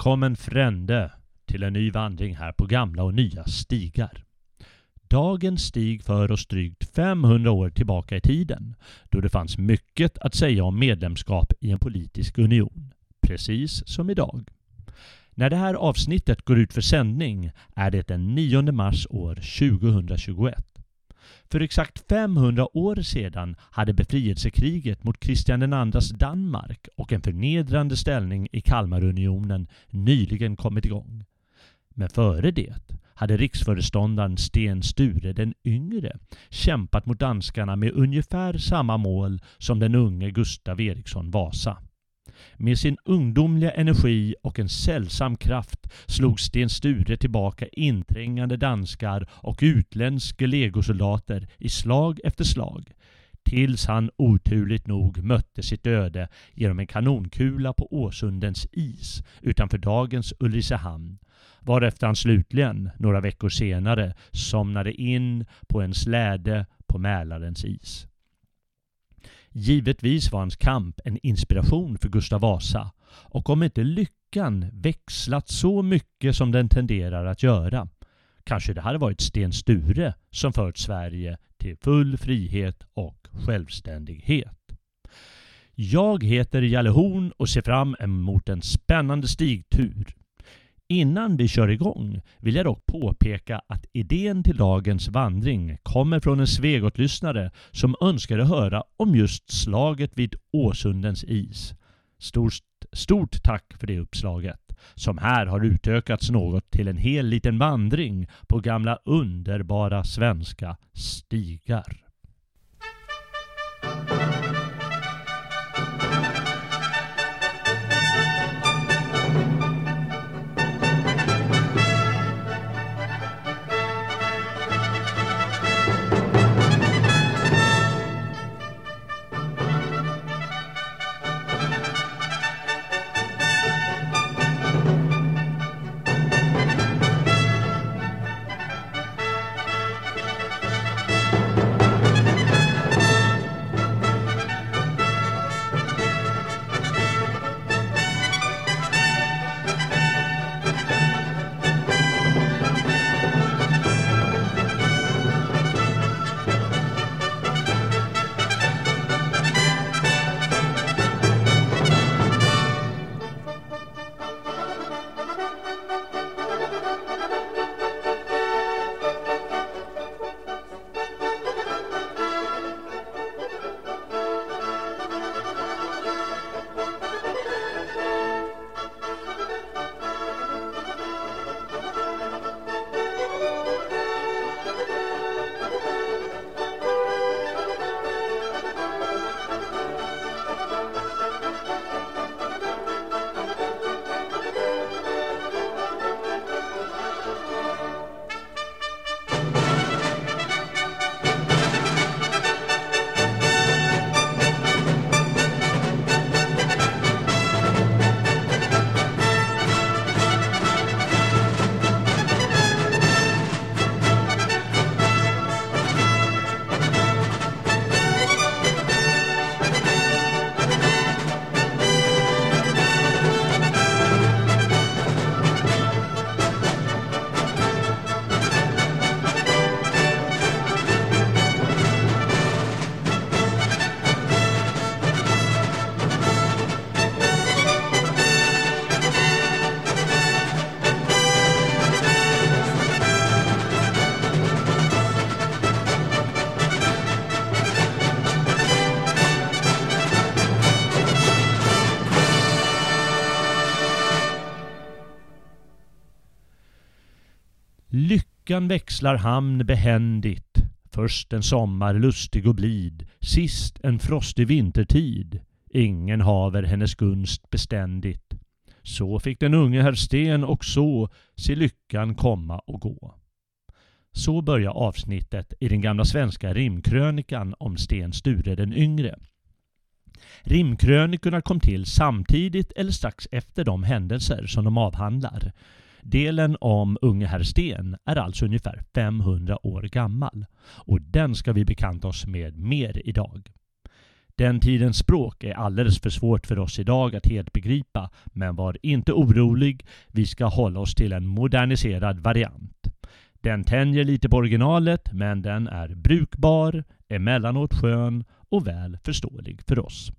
Välkommen frände till en ny vandring här på gamla och nya stigar. Dagens stig för oss drygt 500 år tillbaka i tiden, då det fanns mycket att säga om medlemskap i en politisk union, precis som idag. När det här avsnittet går ut för sändning är det den 9 mars år 2021. För exakt 500 år sedan hade befrielsekriget mot Kristian IIs Danmark och en förnedrande ställning i Kalmarunionen nyligen kommit igång. Men före det hade riksföreståndaren Sten Sture den yngre kämpat mot danskarna med ungefär samma mål som den unge Gustav Eriksson Vasa. Med sin ungdomliga energi och en sällsam kraft slog Sten Sture tillbaka inträngande danskar och utländska legosoldater i slag efter slag. Tills han oturligt nog mötte sitt öde genom en kanonkula på Åsundens is utanför dagens Ulricehamn. Varefter han slutligen, några veckor senare, somnade in på en släde på Mälarens is. Givetvis var hans kamp en inspiration för Gustav Vasa och om inte lyckan växlat så mycket som den tenderar att göra kanske det hade varit Sten Sture som fört Sverige till full frihet och självständighet. Jag heter Jalle Horn och ser fram emot en spännande stigtur Innan vi kör igång vill jag dock påpeka att idén till dagens vandring kommer från en Svegot-lyssnare som önskade höra om just slaget vid Åsundens is. Stort, stort tack för det uppslaget, som här har utökats något till en hel liten vandring på gamla underbara svenska stigar. Sen växlar hamn behändigt. Först en sommar lustig och blid, sist en frostig vintertid. Ingen haver hennes gunst beständigt. Så fick den unge herr Sten och så se lyckan komma och gå. Så börjar avsnittet i den gamla svenska rimkrönikan om Sten Sture den yngre. Rimkrönikorna kom till samtidigt eller strax efter de händelser som de avhandlar. Delen om unge herr Sten är alltså ungefär 500 år gammal och den ska vi bekanta oss med mer idag. Den tidens språk är alldeles för svårt för oss idag att helt begripa, men var inte orolig, vi ska hålla oss till en moderniserad variant. Den tänjer lite på originalet, men den är brukbar, emellanåt skön och väl förståelig för oss.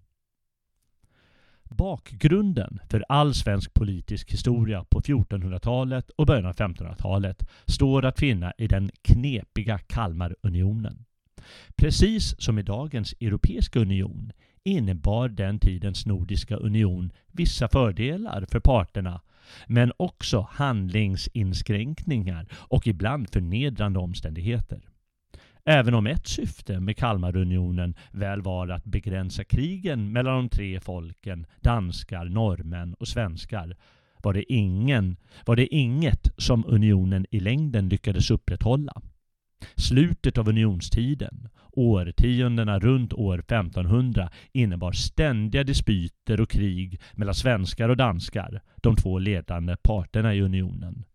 Bakgrunden för all svensk politisk historia på 1400-talet och början av 1500-talet står att finna i den knepiga Kalmarunionen. Precis som i dagens Europeiska union innebar den tidens Nordiska union vissa fördelar för parterna men också handlingsinskränkningar och ibland förnedrande omständigheter. Även om ett syfte med Kalmarunionen väl var att begränsa krigen mellan de tre folken, danskar, norrmän och svenskar, var det, ingen, var det inget som unionen i längden lyckades upprätthålla. Slutet av unionstiden, årtiondena runt år 1500, innebar ständiga dispyter och krig mellan svenskar och danskar, de två ledande parterna i unionen.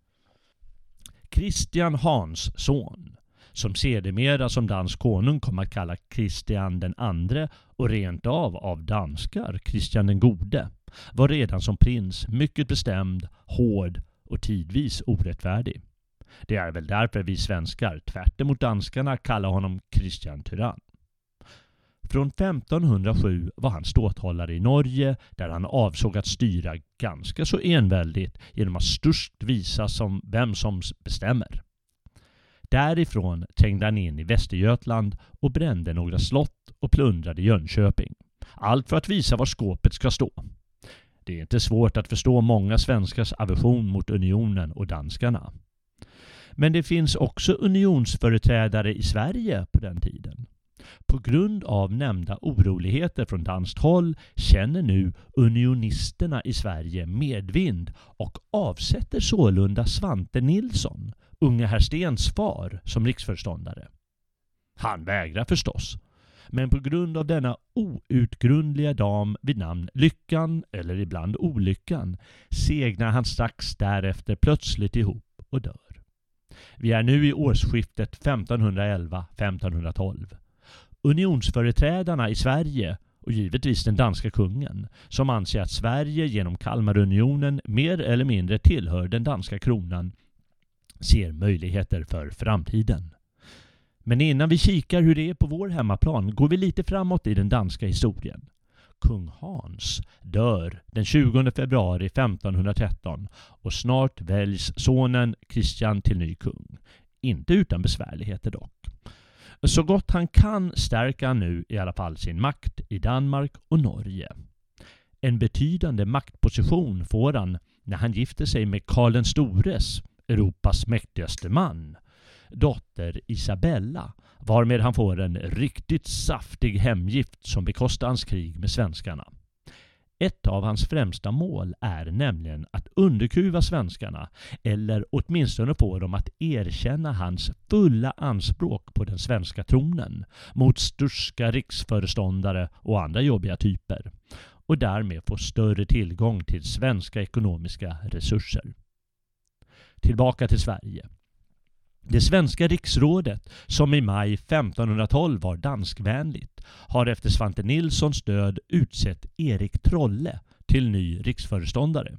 Kristian Hans son, som sedermera som dansk konung kom att kalla Kristian den andre och rent av av danskar Kristian den gode, var redan som prins mycket bestämd, hård och tidvis orättfärdig. Det är väl därför vi svenskar, tvärt emot danskarna, kallar honom Kristian Tyrann. Från 1507 var han ståthållare i Norge där han avsåg att styra ganska så enväldigt genom att störst visa som vem som bestämmer. Därifrån trängde han in i Västergötland och brände några slott och plundrade Jönköping. Allt för att visa var skåpet ska stå. Det är inte svårt att förstå många svenskars aversion mot unionen och danskarna. Men det finns också unionsföreträdare i Sverige på den tiden. På grund av nämnda oroligheter från danskt håll känner nu unionisterna i Sverige medvind och avsätter sålunda Svante Nilsson, unge herr Stens far, som riksföreståndare. Han vägrar förstås. Men på grund av denna outgrundliga dam vid namn Lyckan, eller ibland Olyckan, segnar han strax därefter plötsligt ihop och dör. Vi är nu i årsskiftet 1511-1512. Unionsföreträdarna i Sverige och givetvis den danska kungen, som anser att Sverige genom Kalmarunionen mer eller mindre tillhör den danska kronan, ser möjligheter för framtiden. Men innan vi kikar hur det är på vår hemmaplan går vi lite framåt i den danska historien. Kung Hans dör den 20 februari 1513 och snart väljs sonen Kristian till ny kung. Inte utan besvärligheter dock. Så gott han kan stärker han nu i alla fall sin makt i Danmark och Norge. En betydande maktposition får han när han gifter sig med Karl den stores, Europas mäktigaste man, dotter Isabella, varmed han får en riktigt saftig hemgift som bekostar hans krig med svenskarna. Ett av hans främsta mål är nämligen att underkuva svenskarna eller åtminstone få dem att erkänna hans fulla anspråk på den svenska tronen mot sturska riksföreståndare och andra jobbiga typer och därmed få större tillgång till svenska ekonomiska resurser. Tillbaka till Sverige. Det svenska riksrådet, som i maj 1512 var danskvänligt, har efter Svante Nilssons död utsett Erik Trolle till ny riksföreståndare.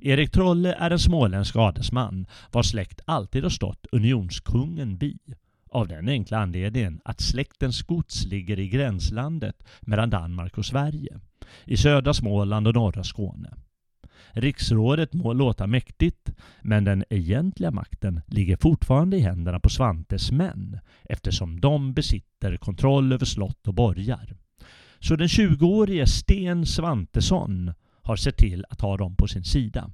Erik Trolle är en småländsk adelsman vars släkt alltid har stått unionskungen bi. Av den enkla anledningen att släktens gods ligger i gränslandet mellan Danmark och Sverige, i södra Småland och norra Skåne. Riksrådet må låta mäktigt, men den egentliga makten ligger fortfarande i händerna på Svantes män, eftersom de besitter kontroll över slott och borgar. Så den 20-årige Sten Svantesson har sett till att ha dem på sin sida.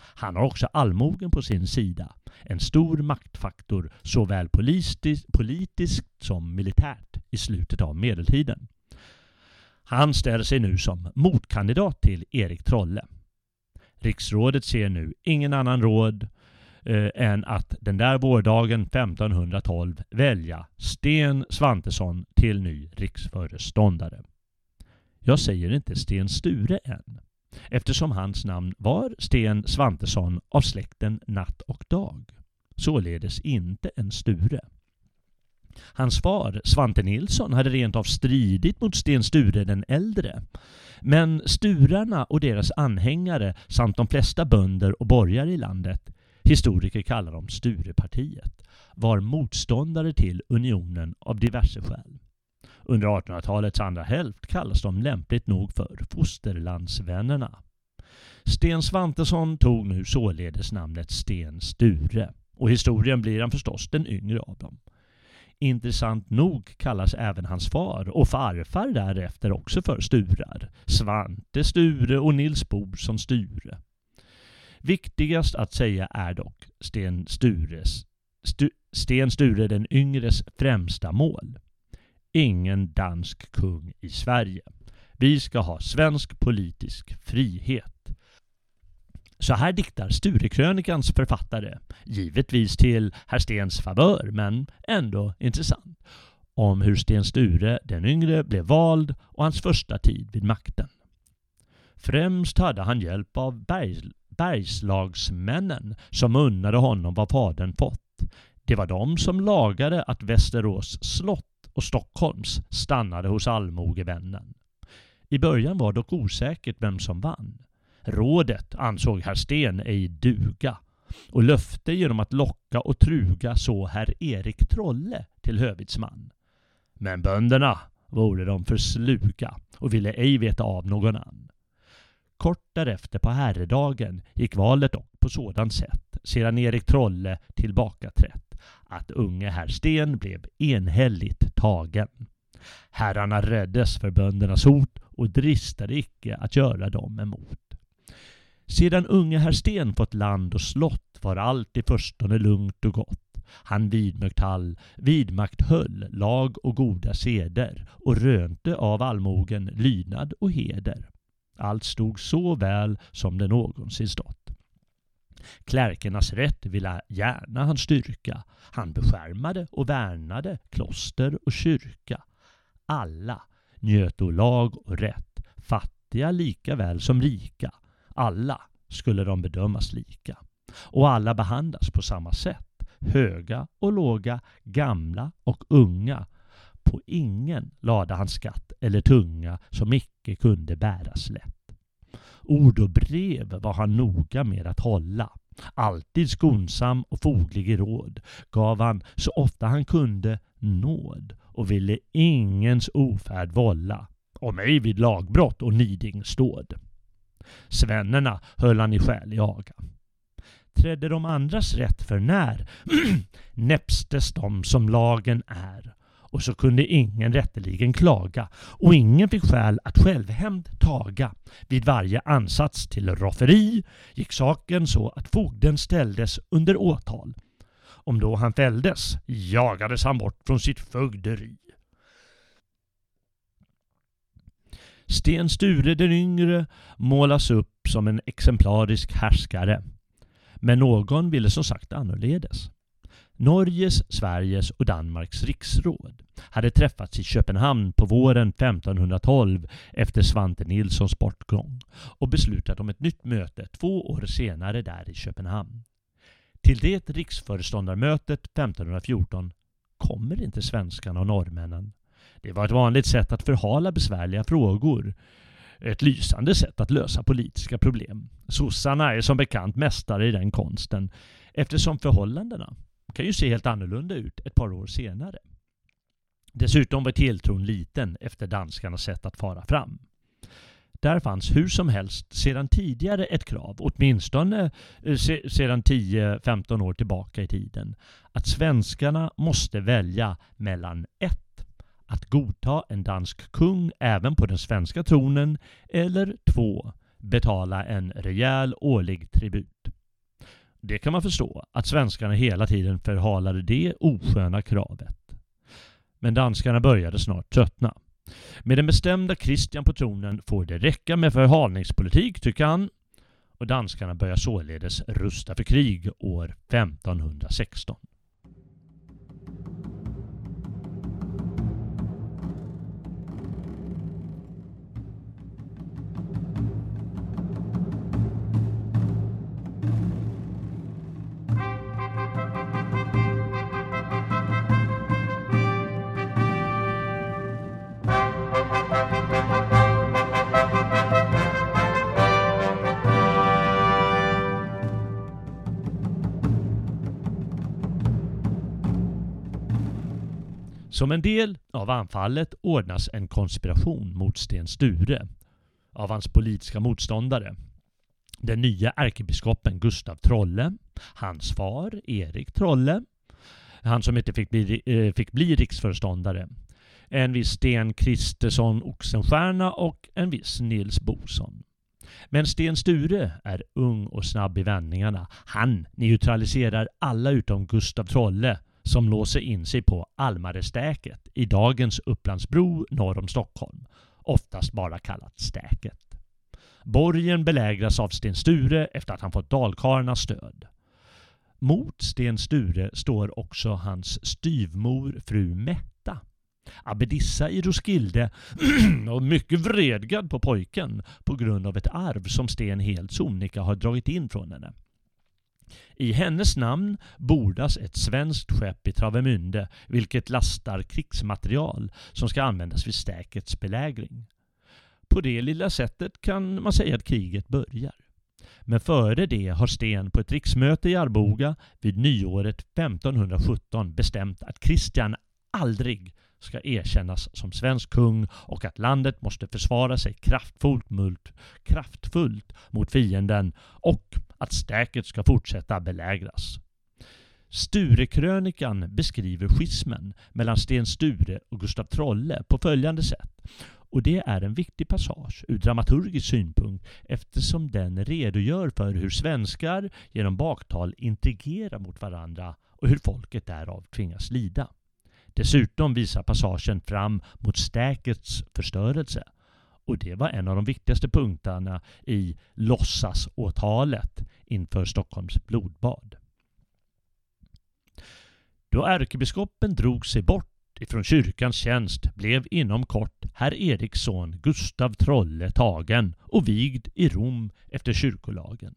Han har också allmogen på sin sida, en stor maktfaktor såväl politiskt, politiskt som militärt i slutet av medeltiden. Han ställer sig nu som motkandidat till Erik Trolle. Riksrådet ser nu ingen annan råd eh, än att den där vårdagen 1512 välja Sten Svantesson till ny riksföreståndare. Jag säger inte Sten Sture än, eftersom hans namn var Sten Svantesson av släkten Natt och Dag. Således inte en Sture. Hans far, Svante Nilsson, hade rent av stridit mot Sten Sture den äldre. Men sturarna och deras anhängare samt de flesta bönder och borgare i landet, historiker kallar dem Sturepartiet, var motståndare till unionen av diverse skäl. Under 1800-talets andra hälft kallas de lämpligt nog för fosterlandsvännerna. Sten Svantesson tog nu således namnet Sten Sture och historien blir han förstås den yngre av dem. Intressant nog kallas även hans far och farfar därefter också för Sturar. Svante Sture och Nils Borsson Sture. Viktigast att säga är dock Sten Stures, Stu, Sten Sture den yngres främsta mål. Ingen dansk kung i Sverige. Vi ska ha svensk politisk frihet. Så här diktar Sturekrönikans författare, givetvis till herr Stens favör, men ändå intressant, om hur Sten Sture den yngre blev vald och hans första tid vid makten. Främst hade han hjälp av bergs, bergslagsmännen som unnade honom vad fadern fått. Det var de som lagade att Västerås slott och Stockholms stannade hos allmogevännen. I början var dock osäkert vem som vann. Rådet ansåg herr Sten ej duga och löfte genom att locka och truga så herr Erik Trolle till hövitsman. Men bönderna vore de för sluga och ville ej veta av någon annan. Kort därefter på herredagen gick valet dock på sådant sätt, sedan Erik Trolle tillbakaträtt, att unge herr Sten blev enhälligt tagen. Herrarna räddes för böndernas hot och dristade icke att göra dem emot. Sedan unge herr Sten fått land och slott var allt i förstone lugnt och gott. Han vidmakthöll, vidmakthöll lag och goda seder och rönte av allmogen lydnad och heder. Allt stod så väl som det någonsin stått. Klärkernas rätt ville gärna han styrka. Han beskärmade och värnade kloster och kyrka. Alla njöt lag och rätt, fattiga lika väl som rika alla skulle de bedömas lika. Och alla behandlas på samma sätt. Höga och låga, gamla och unga. På ingen lade han skatt eller tunga som icke kunde bäras lätt. Ord och brev var han noga med att hålla. Alltid skonsam och foglig i råd gav han så ofta han kunde nåd och ville ingens ofärd vålla, om ej vid lagbrott och nidingsdåd Svennerna höll han i skälig aga. Trädde de andras rätt för när näpstes de som lagen är och så kunde ingen rätteligen klaga och ingen fick skäl att självhämnd taga. Vid varje ansats till rofferi gick saken så att fogden ställdes under åtal. Om då han fälldes jagades han bort från sitt fögderi. Sten Sture den yngre målas upp som en exemplarisk härskare. Men någon ville som sagt annorledes. Norges, Sveriges och Danmarks riksråd hade träffats i Köpenhamn på våren 1512 efter Svante Nilssons bortgång och beslutat om ett nytt möte två år senare där i Köpenhamn. Till det riksföreståndarmötet 1514 kommer inte svenskarna och norrmännen det var ett vanligt sätt att förhala besvärliga frågor. Ett lysande sätt att lösa politiska problem. Sossarna är som bekant mästare i den konsten eftersom förhållandena kan ju se helt annorlunda ut ett par år senare. Dessutom var tilltron liten efter danskarnas sätt att fara fram. Där fanns hur som helst sedan tidigare ett krav, åtminstone eh, sedan 10-15 år tillbaka i tiden, att svenskarna måste välja mellan ett att godta en dansk kung även på den svenska tronen eller två, betala en rejäl årlig tribut. Det kan man förstå, att svenskarna hela tiden förhalade det osköna kravet. Men danskarna började snart tröttna. Med den bestämda Kristian på tronen får det räcka med förhalningspolitik, tycker han. Och danskarna börjar således rusta för krig år 1516. Som en del av anfallet ordnas en konspiration mot Sten Sture av hans politiska motståndare. Den nya ärkebiskopen Gustav Trolle, hans far Erik Trolle, han som inte fick bli, eh, fick bli riksföreståndare, en viss Sten Kristersson Oxenstierna och en viss Nils Boson. Men Sten Sture är ung och snabb i vändningarna. Han neutraliserar alla utom Gustav Trolle som låser in sig på Almarestäket i dagens Upplandsbro norr om Stockholm, oftast bara kallat Stäket. Borgen belägras av Sten Sture efter att han fått dalkarlarnas stöd. Mot Sten Sture står också hans styvmor fru Metta. Abbedissa i Roskilde och mycket vredgad på pojken på grund av ett arv som Sten helt sonika har dragit in från henne. I hennes namn bordas ett svenskt skepp i Travemünde vilket lastar krigsmaterial som ska användas vid stäkets belägring. På det lilla sättet kan man säga att kriget börjar. Men före det har Sten på ett riksmöte i Arboga vid nyåret 1517 bestämt att Kristian aldrig ska erkännas som svensk kung och att landet måste försvara sig kraftfullt kraftfullt mot fienden och att stäket ska fortsätta belägras. Sturekrönikan beskriver schismen mellan Sten Sture och Gustav Trolle på följande sätt. Och det är en viktig passage ur dramaturgisk synpunkt eftersom den redogör för hur svenskar genom baktal intrigerar mot varandra och hur folket därav tvingas lida. Dessutom visar passagen fram mot stäkets förstörelse. Och det var en av de viktigaste punkterna i låtsasåtalet inför Stockholms blodbad. Då ärkebiskopen drog sig bort ifrån kyrkans tjänst blev inom kort herr Eriks son Gustav Trolle tagen och vigd i Rom efter kyrkolagen.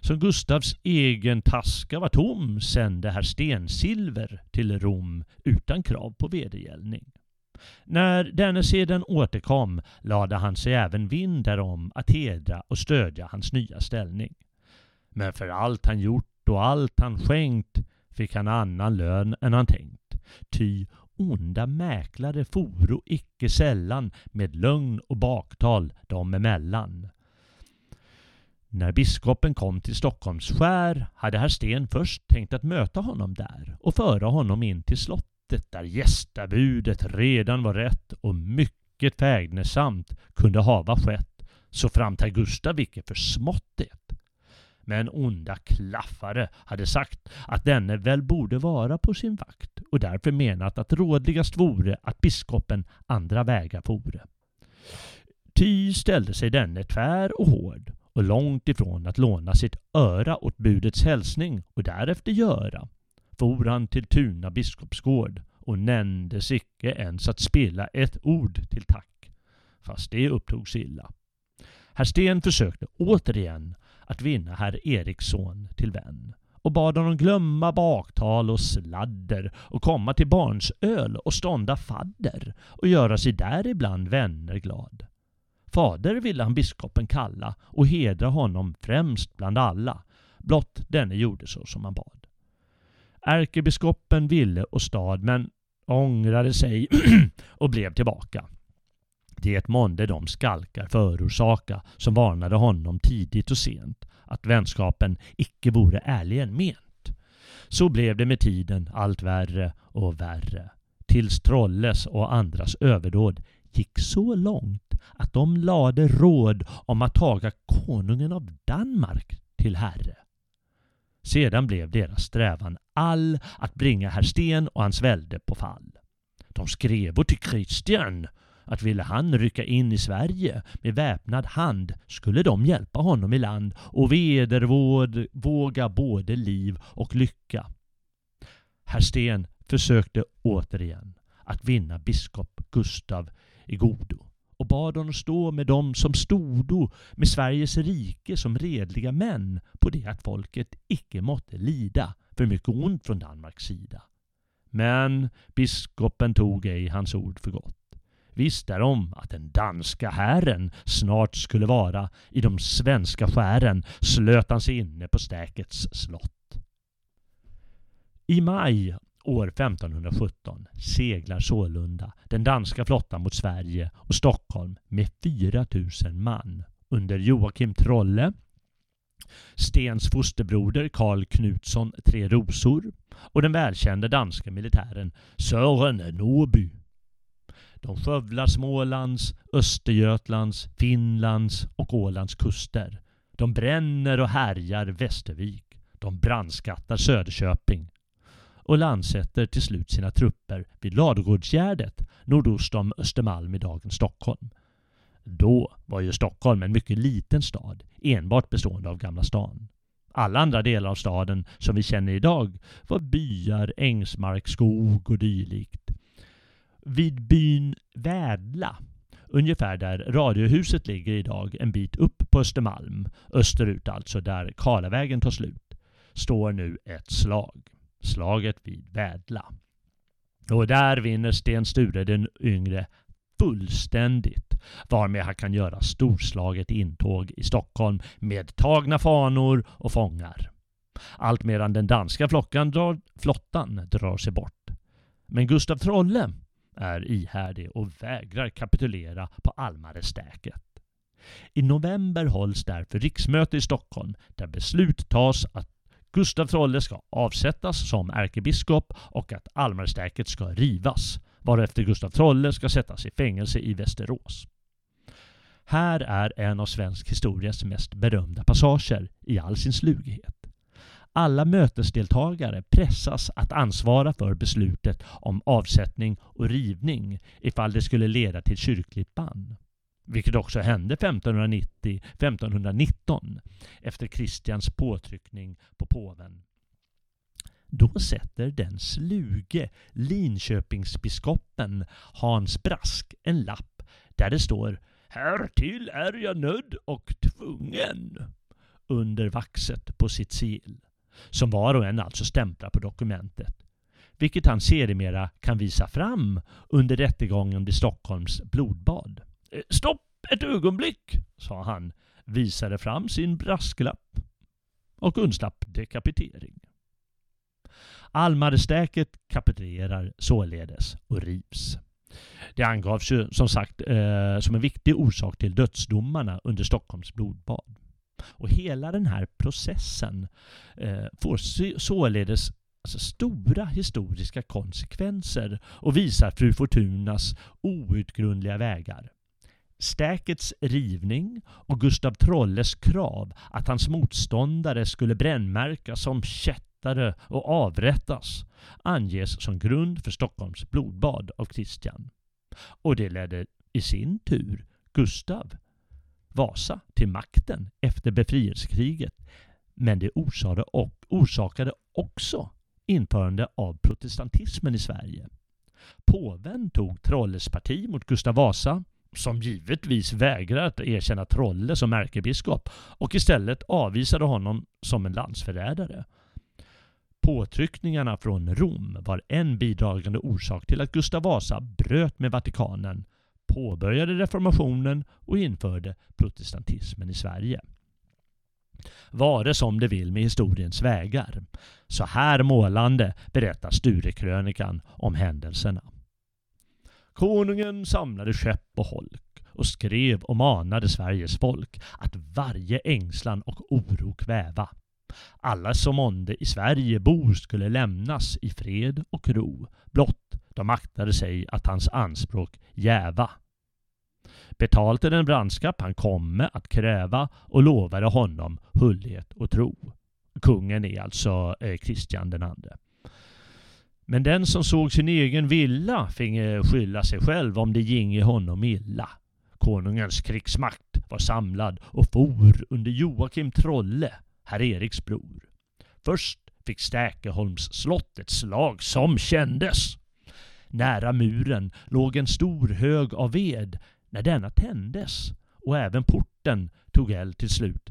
Som Gustavs egen taska var tom sände herr Stensilver till Rom utan krav på vedergällning. När denne sedan återkom lade han sig även vind därom att hedra och stödja hans nya ställning. Men för allt han gjort och allt han skänkt fick han annan lön än han tänkt. Ty onda mäklare foro icke sällan med lögn och baktal dem emellan. När biskopen kom till Stockholms skär hade herr Sten först tänkt att möta honom där och föra honom in till slottet där gästabudet redan var rätt och mycket fägnesamt kunde hava skett så fram till Gustav icke för smått det. Men onda klaffare hade sagt att denne väl borde vara på sin vakt och därför menat att rådligast vore att biskopen andra vägar vore. Ty ställde sig denne tvär och hård och långt ifrån att låna sitt öra åt budets hälsning och därefter göra, for han till Tuna biskopsgård och nämndes icke ens att spela ett ord till tack, fast det upptogs illa. Herr Sten försökte återigen att vinna herr Eriksson till vän och bad honom glömma baktal och sladder och komma till barnsöl och stånda fadder och göra sig däribland vänner glad. Fader ville han biskopen kalla och hedra honom främst bland alla, blott denne gjorde så som han bad. Ärkebiskopen ville och stad men ångrade sig och blev tillbaka. Det månde de skalkar förorsaka som varnade honom tidigt och sent att vänskapen icke vore ärligen ment. Så blev det med tiden allt värre och värre tills Trolles och andras överdåd gick så långt att de lade råd om att taga konungen av Danmark till herre. Sedan blev deras strävan all att bringa herr Sten och hans välde på fall. De skrev till Kristian att ville han rycka in i Sverige med väpnad hand skulle de hjälpa honom i land och vedervåga både liv och lycka. Herr Sten försökte återigen att vinna biskop Gustav i godo och bad honom stå med dem som stodo med Sveriges rike som redliga män på det att folket icke måtte lida för mycket ont från Danmarks sida. Men biskopen tog ej hans ord för gott. Visste de att den danska hären snart skulle vara i de svenska skären slöt han sig inne på stäkets slott. I maj År 1517 seglar sålunda den danska flottan mot Sverige och Stockholm med 4000 man under Joakim Trolle, Stens fosterbroder Karl Knutsson Tre Rosor och den välkände danska militären Sören Norby. De skövlar Smålands, Östergötlands, Finlands och Ålands kuster. De bränner och härjar Västervik. De brandskattar Söderköping och landsätter till slut sina trupper vid Ladugårdsgärdet nordost om Östermalm i dagens Stockholm. Då var ju Stockholm en mycket liten stad, enbart bestående av Gamla stan. Alla andra delar av staden som vi känner idag var byar, ängsmark, skog och dylikt. Vid byn Vädla, ungefär där radiohuset ligger idag, en bit upp på Östermalm, österut alltså, där Karlavägen tar slut, står nu ett slag. Slaget vid Vädla. Och där vinner Sten Sture den yngre fullständigt varmed han kan göra storslaget intåg i Stockholm med tagna fanor och fångar. Allt medan den danska flockan drar, flottan drar sig bort. Men Gustav Trolle är ihärdig och vägrar kapitulera på Almarestäket. I november hålls därför riksmöte i Stockholm där beslut tas att Gustav Trolle ska avsättas som ärkebiskop och att Almarestäket ska rivas, varefter Gustav Trolle ska sättas i fängelse i Västerås. Här är en av svensk historias mest berömda passager i all sin slughet. Alla mötesdeltagare pressas att ansvara för beslutet om avsättning och rivning ifall det skulle leda till kyrkligt bann vilket också hände 1590-1519 efter Kristians påtryckning på påven. Då sätter den sluge Linköpingsbiskopen Hans Brask en lapp där det står Härtill är jag nödd och tvungen under vaxet på sitt sigill, som var och en alltså stämplar på dokumentet, vilket han sedermera kan visa fram under rättegången vid Stockholms blodbad. Eh, stopp ett ögonblick, sa han, visade fram sin brasklapp och undslapp dekapitering. Almarestäket kapitulerar således och rivs. Det angavs ju som sagt eh, som en viktig orsak till dödsdomarna under Stockholms blodbad. Och hela den här processen eh, får således alltså, stora historiska konsekvenser och visar fru Fortunas outgrundliga vägar. Stäkets rivning och Gustav Trolles krav att hans motståndare skulle brännmärkas som kättare och avrättas anges som grund för Stockholms blodbad av Kristian. Och det ledde i sin tur Gustav Vasa till makten efter befrielsekriget. Men det orsakade också införande av protestantismen i Sverige. Påven tog Trolles parti mot Gustav Vasa som givetvis vägrar att erkänna Trolle som ärkebiskop och istället avvisade honom som en landsförrädare. Påtryckningarna från Rom var en bidragande orsak till att Gustav Vasa bröt med Vatikanen, påbörjade reformationen och införde protestantismen i Sverige. Vare som det vill med historiens vägar. Så här målande berättar Sturekrönikan om händelserna. Konungen samlade skepp och holk och skrev och manade Sveriges folk att varje ängslan och oro kväva. Alla som månde i Sverige bo skulle lämnas i fred och ro, blott de aktade sig att hans anspråk jäva. Betalte den brandskatt han komme att kräva och lovade honom hullighet och tro. Kungen är alltså eh, Kristian den andre. Men den som såg sin egen villa finge eh, skylla sig själv om det ginge honom illa. Konungens krigsmakt var samlad och for under Joakim Trolle, herr Eriks bror. Först fick Stäkeholms slott ett slag som kändes. Nära muren låg en stor hög av ved. När denna tändes och även porten tog eld till slut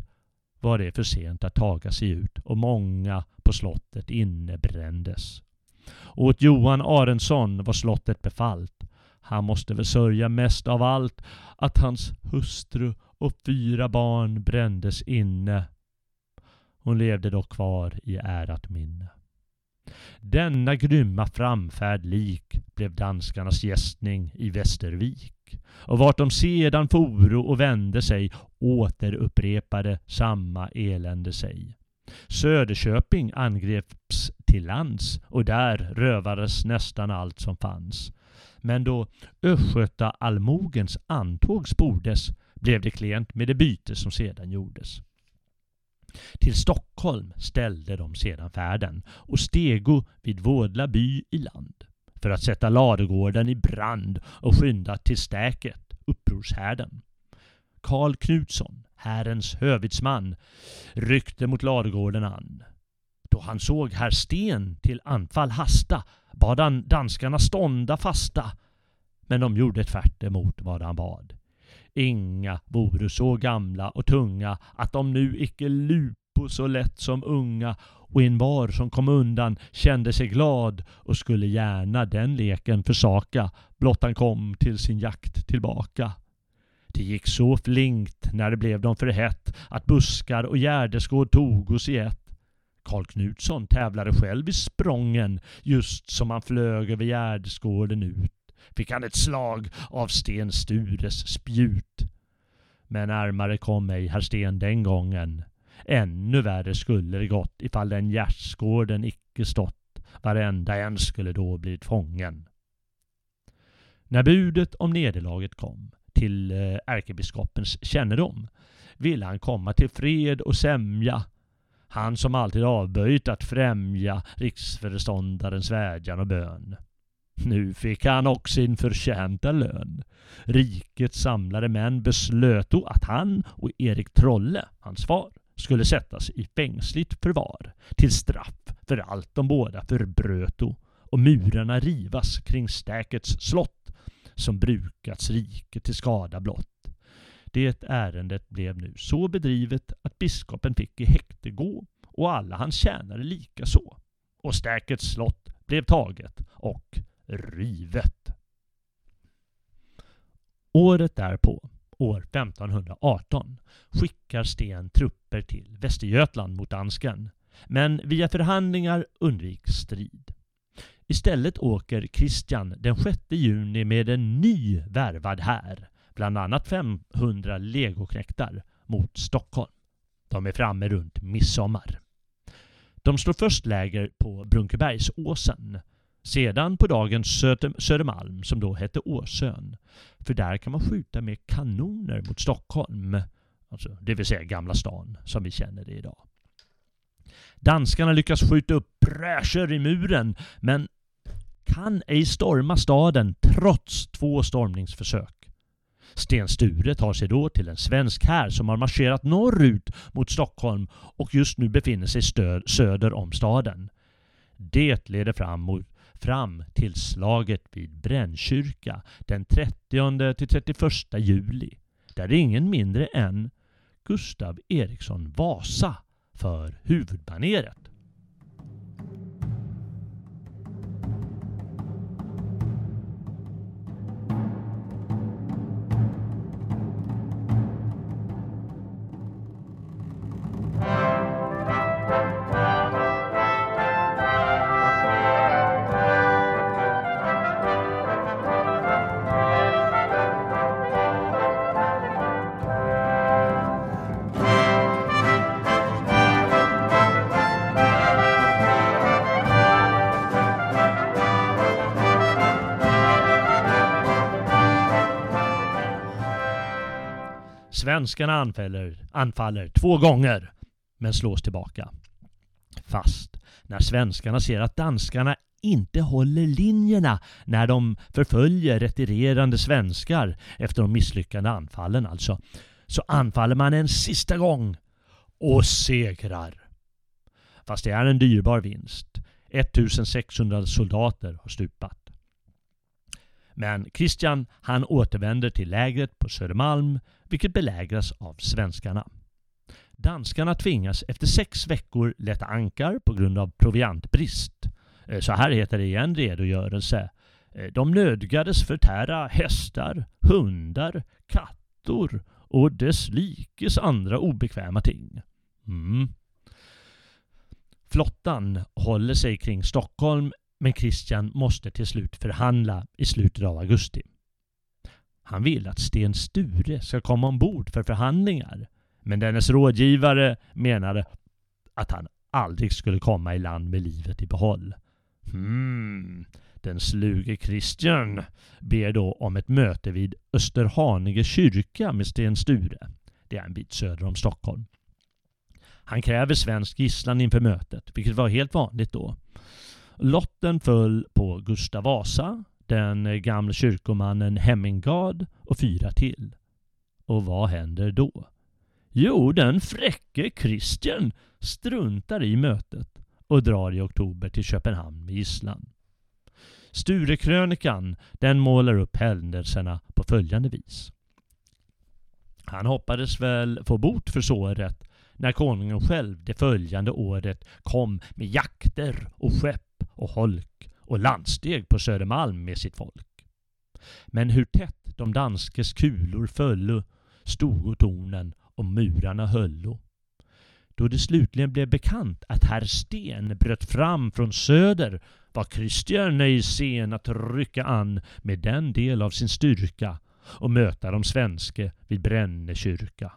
var det för sent att taga sig ut och många på slottet innebrändes. Åt Johan Arensson var slottet befallt. Han måste väl sörja mest av allt att hans hustru och fyra barn brändes inne. Hon levde dock kvar i ärat minne. Denna grymma framfärd lik blev danskarnas gästning i Västervik. Och vart de sedan foro och vände sig återupprepade samma elände sig. Söderköping angreps till lands och där rövades nästan allt som fanns. Men då Östgöta-allmogens antåg spordes blev det klent med det byte som sedan gjordes. Till Stockholm ställde de sedan färden och stego vid Vådla by i land för att sätta ladugården i brand och skynda till stäket, upprorshärden. Karl Knutsson, Härens hövitsman, ryckte mot ladugården an. Då han såg herr Sten till anfall hasta bad han danskarna stånda fasta. Men de gjorde tvärt emot vad han bad. Inga vore så gamla och tunga att de nu icke lupo så lätt som unga och envar som kom undan kände sig glad och skulle gärna den leken försaka blott han kom till sin jakt tillbaka. Det gick så flinkt när det blev dem för hett att buskar och gärdesgård togos i ett. Karl Knutsson tävlade själv i sprången just som han flög över gärdesgården ut. Fick han ett slag av Sten Stures spjut. Men närmare kom ej herr Sten den gången. Ännu värre skulle det gått ifall den gärdsgården icke stått. Varenda en skulle då blivit fången. När budet om nederlaget kom till eh, ärkebiskopens kännedom ville han komma till fred och sämja. Han som alltid avböjt att främja riksföreståndarens vädjan och bön. Nu fick han också sin förtjänta lön. Rikets samlade män beslöto att han och Erik Trolle, hans far, skulle sättas i fängsligt förvar till straff för allt de båda förbröto och murarna rivas kring stäkets slott som brukats riket till skada blott. Det ärendet blev nu så bedrivet att biskopen fick i häkte gå och alla hans tjänare lika så. Och stäkets slott blev taget och rivet. Året därpå, år 1518, skickar Sten trupper till Västergötland mot dansken. Men via förhandlingar undviks strid. Istället åker Kristian den 6 juni med en ny värvad här, bland annat 500 legoknektar, mot Stockholm. De är framme runt midsommar. De slår först läger på Brunkebergsåsen, sedan på dagen Södermalm som då hette Åsön. För där kan man skjuta med kanoner mot Stockholm, alltså det vill säga Gamla stan som vi känner det idag. Danskarna lyckas skjuta upp präscher i muren men kan ej storma staden trots två stormningsförsök. Sten Sture tar sig då till en svensk här som har marscherat norrut mot Stockholm och just nu befinner sig stöd, söder om staden. Det leder fram, mot, fram till slaget vid Brännkyrka den 30-31 juli där ingen mindre än Gustav Eriksson Vasa för huvudbaneret. Svenskarna anfaller, anfaller två gånger men slås tillbaka. Fast när svenskarna ser att danskarna inte håller linjerna när de förföljer retirerande svenskar efter de misslyckade anfallen alltså, så anfaller man en sista gång och segrar. Fast det är en dyrbar vinst. 1600 soldater har stupat. Men Kristian han återvänder till lägret på Södermalm vilket belägras av svenskarna. Danskarna tvingas efter sex veckor lätta ankar på grund av proviantbrist. Eh, så här heter det i en redogörelse. Eh, de nödgades förtära hästar, hundar, kattor och dess likes andra obekväma ting. Mm. Flottan håller sig kring Stockholm men Kristian måste till slut förhandla i slutet av augusti. Han vill att Sten Sture ska komma ombord för förhandlingar men dennes rådgivare menade att han aldrig skulle komma i land med livet i behåll. Hmm, den sluge Christian ber då om ett möte vid Österhaninge kyrka med Sten Sture. Det är en bit söder om Stockholm. Han kräver svensk gisslan inför mötet, vilket var helt vanligt då. Lotten föll på Gustav Vasa, den gamle kyrkomannen Hemmingard och fyra till. Och vad händer då? Jo, den fräcke Christian struntar i mötet och drar i oktober till Köpenhamn med gisslan. Sturekrönikan den målar upp händelserna på följande vis. Han hoppades väl få bot för såret när konungen själv det följande året kom med jakter och skepp och holk och landsteg på Södermalm med sitt folk. Men hur tätt de danskes kulor föllo stogo tornen och murarna höllo. Då det slutligen blev bekant att herr Sten bröt fram från söder var Kristian ej sen att rycka an med den del av sin styrka och möta de svenske vid Bränne kyrka.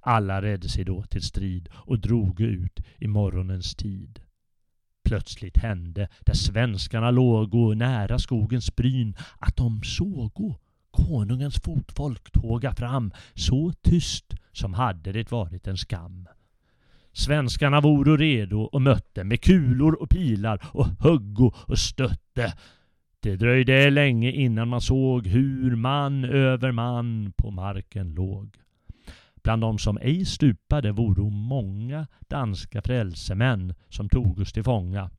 Alla redde sig då till strid och drogo ut i morgonens tid. Plötsligt hände, där svenskarna lågo nära skogens bryn, att de sågo konungens fotfolk tåga fram så tyst som hade det varit en skam. Svenskarna voro redo och mötte med kulor och pilar och huggo och stötte. Det dröjde länge innan man såg hur man över man på marken låg. Bland de som ej stupade voro många danska frälsemän som togus till fånga.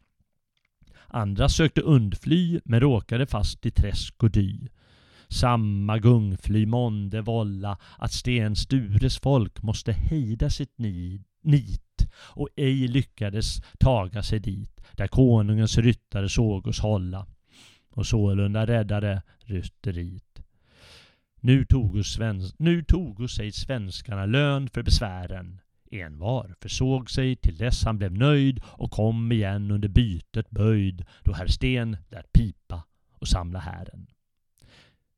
Andra sökte undfly men råkade fast i träsk och dy. Samma gungfly månde vålla att Sten Stures folk måste hejda sitt nit och ej lyckades taga sig dit där konungens ryttare sågos hålla och sålunda räddade rytteriet. Nu tog, svensk, nu tog sig svenskarna lön för besvären. Envar försåg sig till dess han blev nöjd och kom igen under bytet böjd då herr Sten lät pipa och samla hären.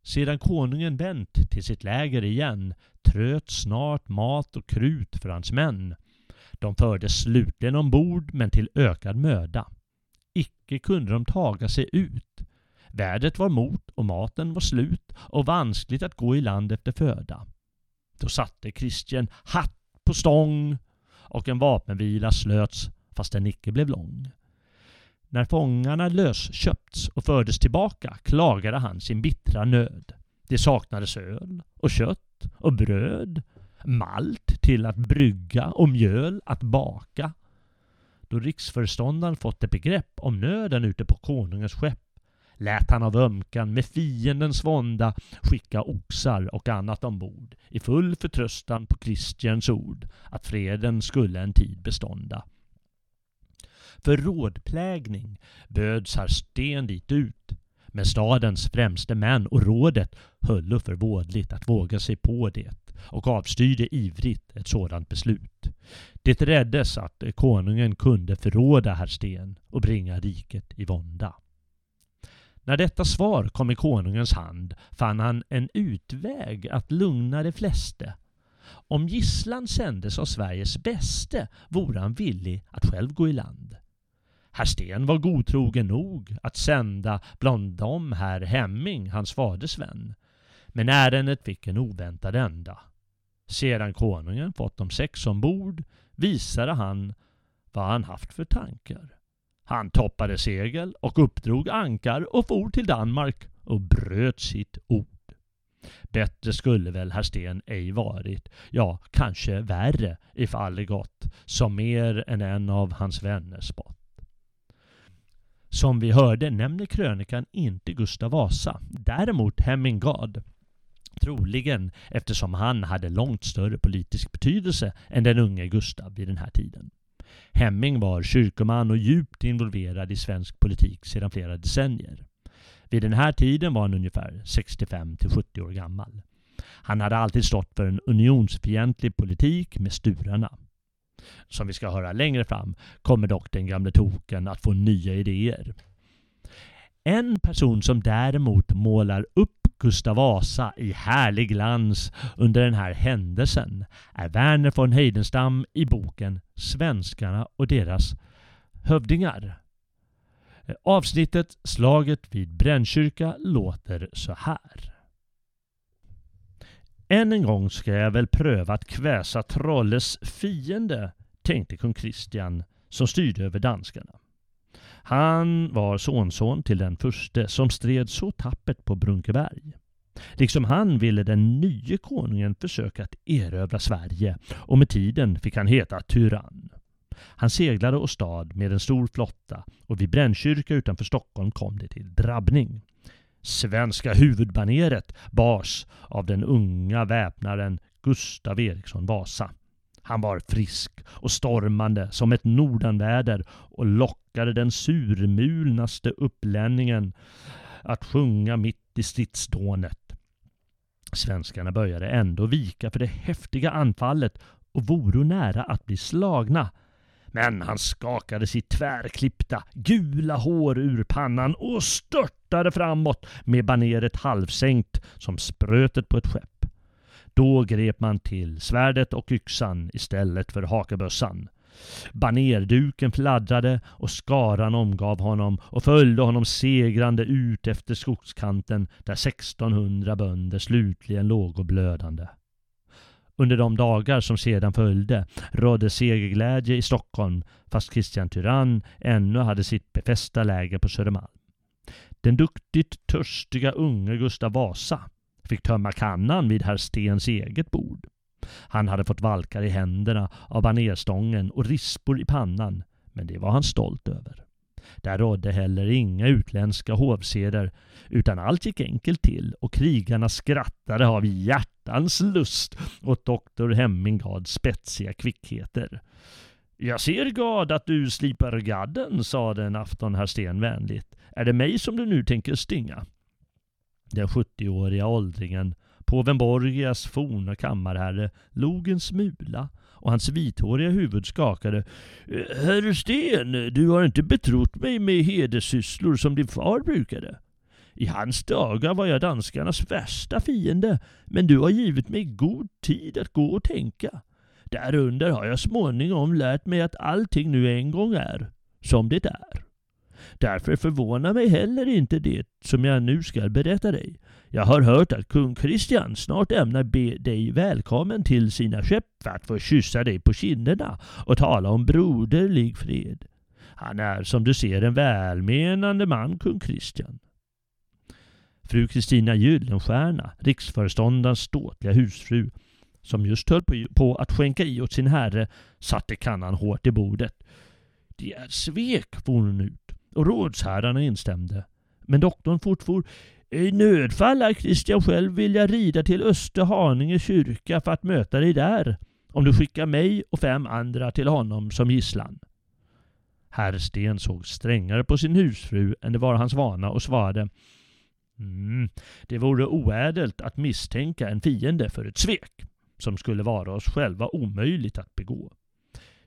Sedan konungen vänt till sitt läger igen tröt snart mat och krut för hans män de fördes slutligen ombord men till ökad möda. Icke kunde de taga sig ut. Vädret var mot och maten var slut och vanskligt att gå i land efter föda. Då satte Kristian hatt på stång och en vapenvila slöts fast den icke blev lång. När fångarna lösköpts och fördes tillbaka klagade han sin bittra nöd. Det saknades öl och kött och bröd malt till att brygga och mjöl att baka. Då riksföreståndaren fått ett begrepp om nöden ute på konungens skepp lät han av ömkan med fiendens vånda skicka oxar och annat ombord i full förtröstan på Kristians ord att freden skulle en tid bestånda. För rådplägning böds herr Sten dit ut men stadens främste män och rådet höllo för vådligt att våga sig på det och avstyrde ivrigt ett sådant beslut. Det räddes att konungen kunde förråda herr Sten och bringa riket i vånda. När detta svar kom i konungens hand fann han en utväg att lugna de flesta. Om gisslan sändes av Sveriges bäste vore han villig att själv gå i land. Herr Sten var godtrogen nog att sända bland dem herr Hemming, hans faders vän. Men ärendet fick en oväntad ända. Sedan konungen fått de sex ombord visade han vad han haft för tankar. Han toppade segel och uppdrog ankar och for till Danmark och bröt sitt ord. Bättre skulle väl herr Sten ej varit, ja, kanske värre ifall det gått, som mer än en av hans vänner spott. Som vi hörde nämner krönikan inte Gustav Vasa, däremot Hemmingard. Troligen eftersom han hade långt större politisk betydelse än den unge Gustav vid den här tiden. Hemming var kyrkoman och djupt involverad i svensk politik sedan flera decennier. Vid den här tiden var han ungefär 65 till 70 år gammal. Han hade alltid stått för en unionsfientlig politik med sturarna. Som vi ska höra längre fram kommer dock den gamle token att få nya idéer. En person som däremot målar upp Gustav Vasa i härlig glans under den här händelsen är Verner von Heidenstam i boken Svenskarna och deras hövdingar. Avsnittet Slaget vid Brännkyrka låter så här. Än en gång ska jag väl pröva att kväsa Trolles fiende, tänkte kung Kristian som styrde över danskarna. Han var sonson till den förste som stred så tappert på Brunkeberg. Liksom han ville den nye konungen försöka att erövra Sverige och med tiden fick han heta tyrann. Han seglade och stad med en stor flotta och vid Brännkyrka utanför Stockholm kom det till drabbning. Svenska huvudbaneret bars av den unga väpnaren Gustav Eriksson Vasa. Han var frisk och stormande som ett nordanväder och lockade den surmulnaste upplänningen att sjunga mitt i stridsdånet. Svenskarna började ändå vika för det häftiga anfallet och voro nära att bli slagna. Men han skakade sitt tvärklippta, gula hår ur pannan och störtade framåt med baneret halvsänkt som sprötet på ett skepp. Då grep man till svärdet och yxan istället för hakebössan. Banerduken fladdrade och skaran omgav honom och följde honom segrande ut efter skogskanten där 1600 bönder slutligen låg och blödande. Under de dagar som sedan följde rådde segerglädje i Stockholm fast Kristian Tyrann ännu hade sitt befästa läger på Södermalm. Den duktigt törstiga unge Gustav Vasa fick tömma kannan vid herr Stens eget bord. Han hade fått valkar i händerna av banerstången och rispor i pannan, men det var han stolt över. Där rådde heller inga utländska hovseder, utan allt gick enkelt till och krigarna skrattade av hjärtans lust åt doktor Hemmingads spetsiga kvickheter. Jag ser Gad att du slipar gadden, sade en afton herr Sten vänligt. Är det mig som du nu tänker stinga? Den 70-åriga åldringen Påven Borgias forna kammarherre log en smula och hans vithåriga huvud skakade. Herr Sten, du har inte betrott mig med hederssysslor som din far brukade. I hans dagar var jag danskarnas värsta fiende, men du har givit mig god tid att gå och tänka. Därunder har jag småningom lärt mig att allting nu en gång är som det är. Därför förvånar mig heller inte det som jag nu skall berätta dig. Jag har hört att kung Kristian snart ämnar be dig välkommen till sina skepp för att få kyssa dig på kinderna och tala om broderlig fred. Han är som du ser en välmenande man, kung Kristian. Fru Kristina Gyllenstierna, riksföreståndarens ståtliga husfru, som just höll på att skänka i åt sin herre, satte kannan hårt i bordet. Det är svek, for hon ut, och rådsherrarna instämde. Men doktorn fortfor. I nödfall lär Kristian själv vilja rida till Österhaninge kyrka för att möta dig där, om du skickar mig och fem andra till honom som gisslan. Herr Sten såg strängare på sin husfru än det var hans vana och svarade mm, Det vore oädelt att misstänka en fiende för ett svek som skulle vara oss själva omöjligt att begå.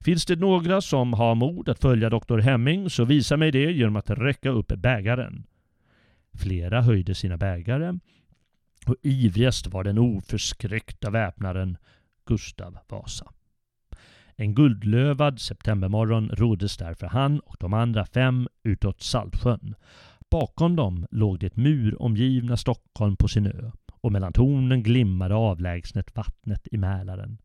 Finns det några som har mod att följa doktor Hemming så visa mig det genom att räcka upp bägaren. Flera höjde sina bägare och ivrigast var den oförskräckta väpnaren Gustav Vasa. En guldlövad septembermorgon roddes därför han och de andra fem utåt Saltsjön. Bakom dem låg det muromgivna Stockholm på sin ö och mellan tornen glimmade avlägsnet vattnet i Mälaren.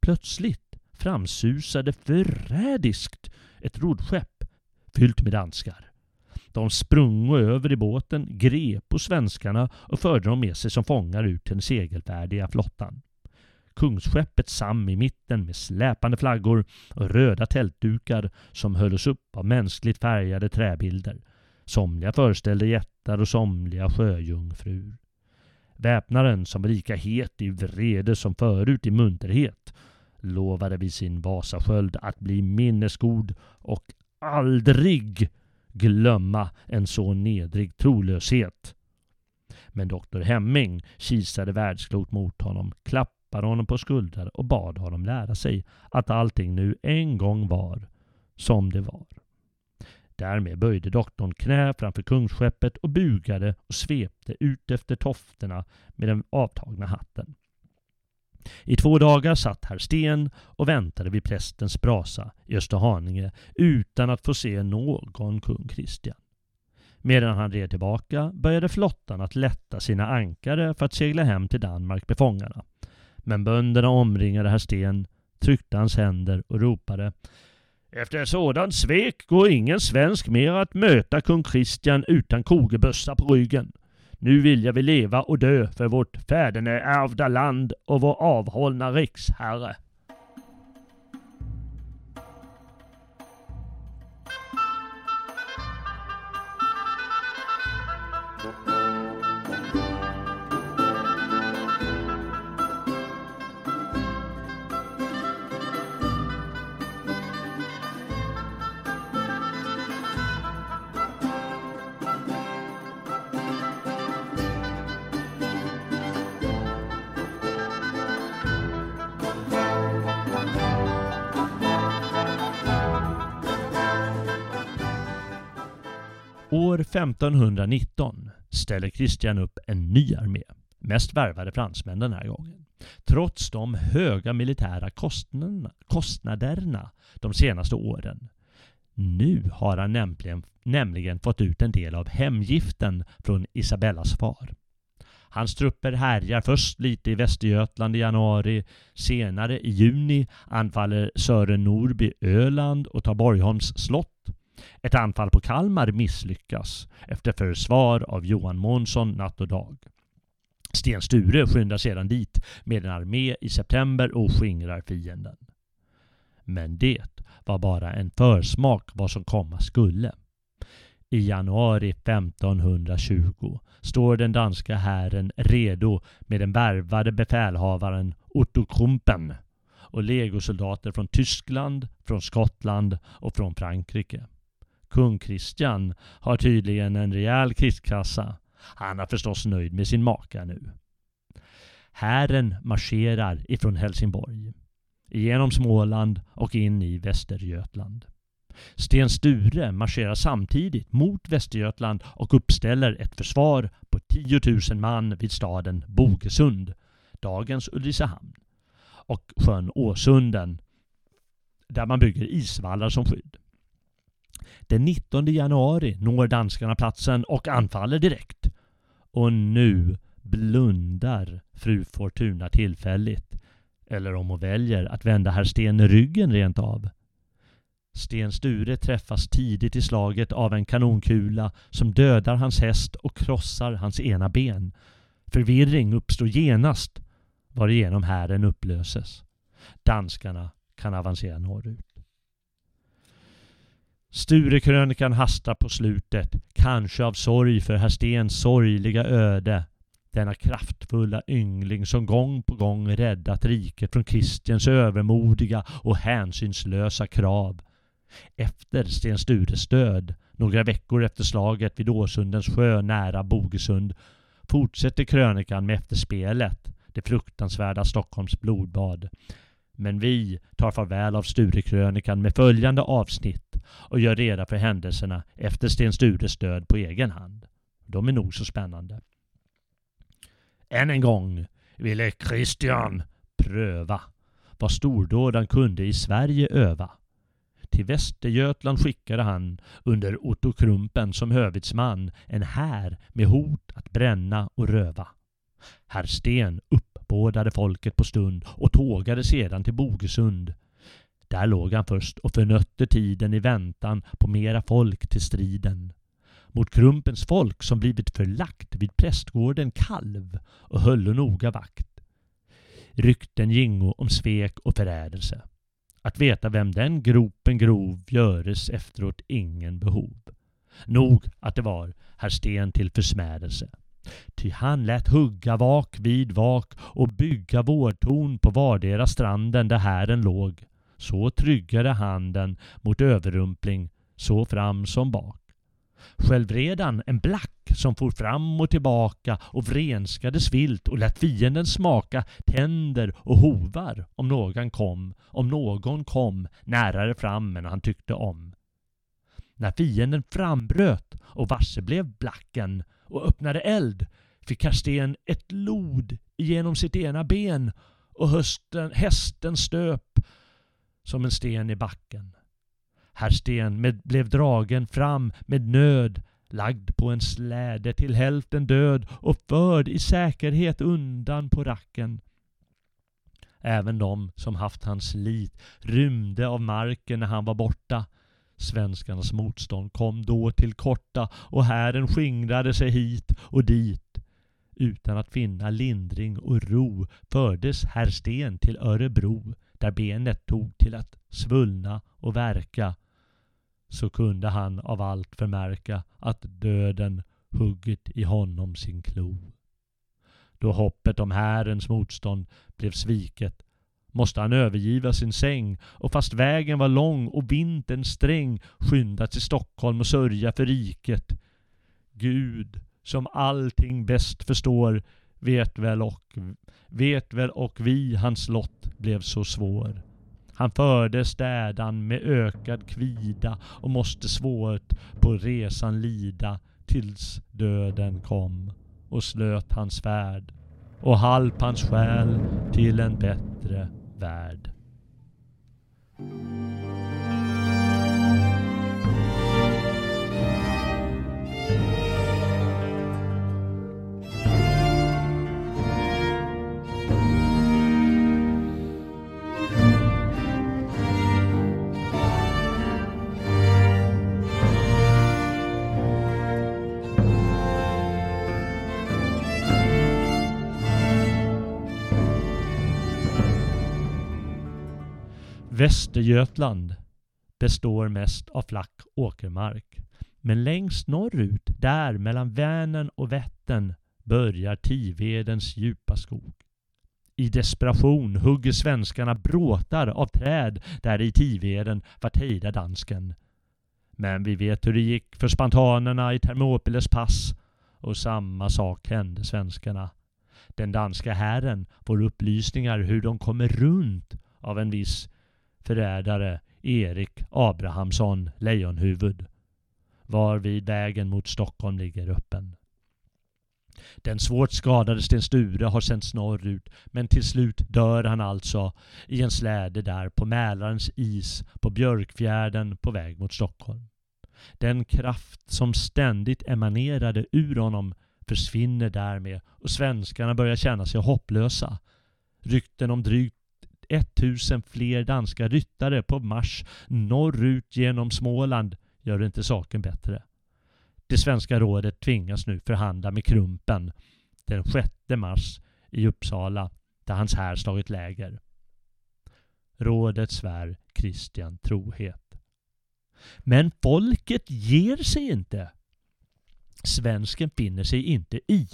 Plötsligt framsusade förrädiskt ett rodskepp fyllt med danskar. De sprungo över i båten, grep på svenskarna och förde dem med sig som fångar ut till den segelfärdiga flottan. Kungsskeppet Sam i mitten med släpande flaggor och röda tältdukar som hölls upp av mänskligt färgade träbilder. Somliga föreställde jättar och somliga sjöjungfrur. Väpnaren, som var lika het i vrede som förut i munterhet, lovade vid sin Vasasköld att bli minnesgod och aldrig glömma en så nedrig trolöshet. Men doktor Hemming kisade världsklot mot honom, klappade honom på skuldrar och bad honom lära sig att allting nu en gång var som det var. Därmed böjde doktorn knä framför kungsskeppet och bugade och svepte ut efter tofterna med den avtagna hatten. I två dagar satt herr Sten och väntade vid prästens brasa i Österhaninge utan att få se någon kung Kristian. Medan han red tillbaka började flottan att lätta sina ankare för att segla hem till Danmark med fångarna. Men bönderna omringade herr Sten, tryckte hans händer och ropade efter ett sådant svek går ingen svensk mer att möta kung Kristian utan kogebössa på ryggen. Nu vill jag vi leva och dö för vårt fäderneärvda land och vår avhållna riksherre. År 1519 ställer Kristian upp en ny armé, mest värvade fransmän den här gången. Trots de höga militära kostnaderna, kostnaderna de senaste åren. Nu har han nämligen, nämligen fått ut en del av hemgiften från Isabellas far. Hans trupper härjar först lite i Västergötland i januari. Senare i juni anfaller Sören Norby Öland och tar Borgholms slott. Ett anfall på Kalmar misslyckas efter försvar av Johan Månsson natt och dag. Sten Sture skyndar sedan dit med en armé i september och skingrar fienden. Men det var bara en försmak vad som komma skulle. I januari 1520 står den danska hären redo med den värvade befälhavaren Otto Krumpen och legosoldater från Tyskland, från Skottland och från Frankrike. Kung Kristian har tydligen en rejäl krigskassa. Han är förstås nöjd med sin maka nu. Hären marscherar ifrån Helsingborg, genom Småland och in i Västergötland. Sten Sture marscherar samtidigt mot Västergötland och uppställer ett försvar på 10 000 man vid staden Bogesund, dagens Ulricehamn, och sjön Åsunden, där man bygger isvallar som skydd. Den 19 januari når danskarna platsen och anfaller direkt. Och nu blundar fru Fortuna tillfälligt. Eller om hon väljer att vända herr Sten ryggen rent av. Sten Sture träffas tidigt i slaget av en kanonkula som dödar hans häst och krossar hans ena ben. Förvirring uppstår genast varigenom hären upplöses. Danskarna kan avancera norrut. Sturekrönikan hastar på slutet, kanske av sorg för herr Stens sorgliga öde. Denna kraftfulla yngling som gång på gång räddat riket från Kristians övermodiga och hänsynslösa krav. Efter Sten Stures död, några veckor efter slaget vid Åsundens sjö nära Bogesund, fortsätter krönikan med efterspelet, det fruktansvärda Stockholms blodbad. Men vi tar farväl av Sturekrönikan med följande avsnitt och gör reda för händelserna efter Sten Stures död på egen hand. De är nog så spännande. Än en gång ville Christian pröva vad stordådan kunde i Sverige öva. Till Västergötland skickade han under Otto Krumpen som hövitsman en här med hot att bränna och röva. Herr Sten uppbådade folket på stund och tågade sedan till Bogesund. Där låg han först och förnötte tiden i väntan på mera folk till striden. Mot Krumpens folk som blivit förlagt vid prästgården Kalv och höll noga vakt. Rykten gingo om svek och förrädelse. Att veta vem den gropen grov göres efteråt ingen behov. Nog att det var herr Sten till försmädelse. Ty han lät hugga vak vid vak och bygga vårtorn på vardera stranden där hären låg. Så tryggade han den mot överrumpling så fram som bak. Själv red han en black som for fram och tillbaka och vrenskades vilt och lät fienden smaka tänder och hovar om någon kom, om någon kom närare fram än han tyckte om. När fienden frambröt och varse blev blacken och öppnade eld fick Karsten ett lod genom sitt ena ben och hösten, hästen stöp som en sten i backen. Herr Sten med, blev dragen fram med nöd, lagd på en släde till hälften död och förd i säkerhet undan på racken. Även de som haft hans lit rymde av marken när han var borta. Svenskarnas motstånd kom då till korta och hären skingrade sig hit och dit. Utan att finna lindring och ro fördes herr Sten till Örebro där benet tog till att svullna och verka så kunde han av allt förmärka att döden huggit i honom sin klo. Då hoppet om Härens motstånd blev sviket måste han övergiva sin säng och fast vägen var lång och vintern sträng skynda till Stockholm och sörja för riket. Gud, som allting bäst förstår, vet väl och, vet väl och vi hans lott blev så svår. Han förde städan med ökad kvida och måste svårt på resan lida tills döden kom och slöt hans färd och halp hans själ till en bättre värld. Västergötland består mest av flack åkermark. Men längst norrut, där mellan Vänern och Vättern, börjar Tivedens djupa skog. I desperation hugger svenskarna bråtar av träd där i Tiveden för att hejda dansken. Men vi vet hur det gick för spantanerna i Thermopiles pass och samma sak hände svenskarna. Den danska hären får upplysningar hur de kommer runt av en viss förrädare Erik Abrahamsson Lejonhuvud varvid vägen mot Stockholm ligger öppen. Den svårt skadade Sten Sture har sänts norrut men till slut dör han alltså i en släde där på Mälarens is på Björkfjärden på väg mot Stockholm. Den kraft som ständigt emanerade ur honom försvinner därmed och svenskarna börjar känna sig hopplösa. Rykten om drygt 1000 fler danska ryttare på marsch norrut genom Småland gör inte saken bättre. Det svenska rådet tvingas nu förhandla med Krumpen den 6 mars i Uppsala där hans här slagit läger. Rådet svär Kristian trohet. Men folket ger sig inte. Svensken finner sig inte i.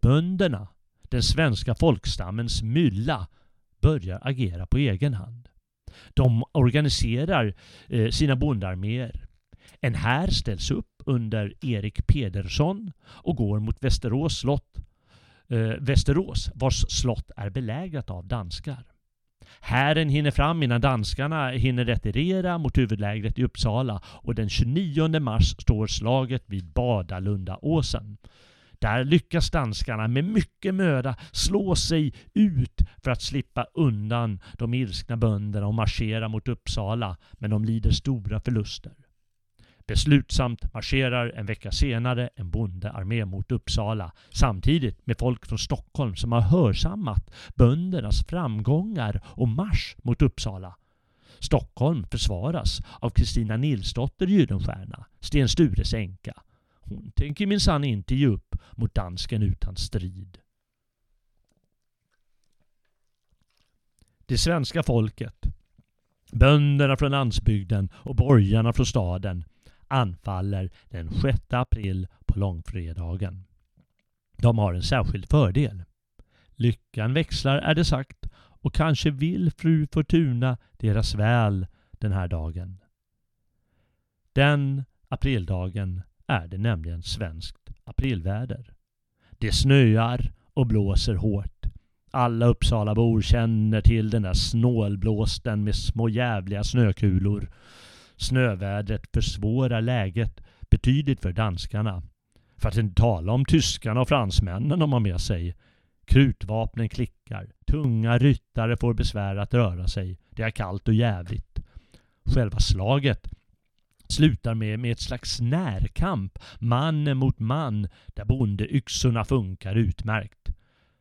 Bönderna, den svenska folkstammens mylla, börjar agera på egen hand. De organiserar eh, sina bondarméer. En här ställs upp under Erik Pedersson och går mot Västerås slott, eh, Västerås vars slott är belägrat av danskar. Hären hinner fram innan danskarna hinner retirera mot huvudlägret i Uppsala och den 29 mars står slaget vid Badalundaåsen. Där lyckas danskarna med mycket möda slå sig ut för att slippa undan de ilskna bönderna och marschera mot Uppsala, men de lider stora förluster. Beslutsamt marscherar en vecka senare en bondearmé mot Uppsala samtidigt med folk från Stockholm som har hörsammat böndernas framgångar och marsch mot Uppsala. Stockholm försvaras av Kristina Nilsdotter Gyllenstierna, Sten Stures änka. Hon tänker minsann inte ge upp mot dansken utan strid. Det svenska folket, bönderna från landsbygden och borgarna från staden anfaller den 6 april på långfredagen. De har en särskild fördel. Lyckan växlar är det sagt och kanske vill fru Fortuna deras väl den här dagen. Den aprildagen är det nämligen svenskt aprilväder. Det snöar och blåser hårt. Alla Uppsalabor känner till den där snålblåsten med små jävliga snökulor. Snövädret försvårar läget betydligt för danskarna. För att inte tala om tyskarna och fransmännen de har med sig. Krutvapnen klickar. Tunga ryttare får besvär att röra sig. Det är kallt och jävligt. Själva slaget slutar med, med ett slags närkamp, man mot man, där bondeyxorna funkar utmärkt.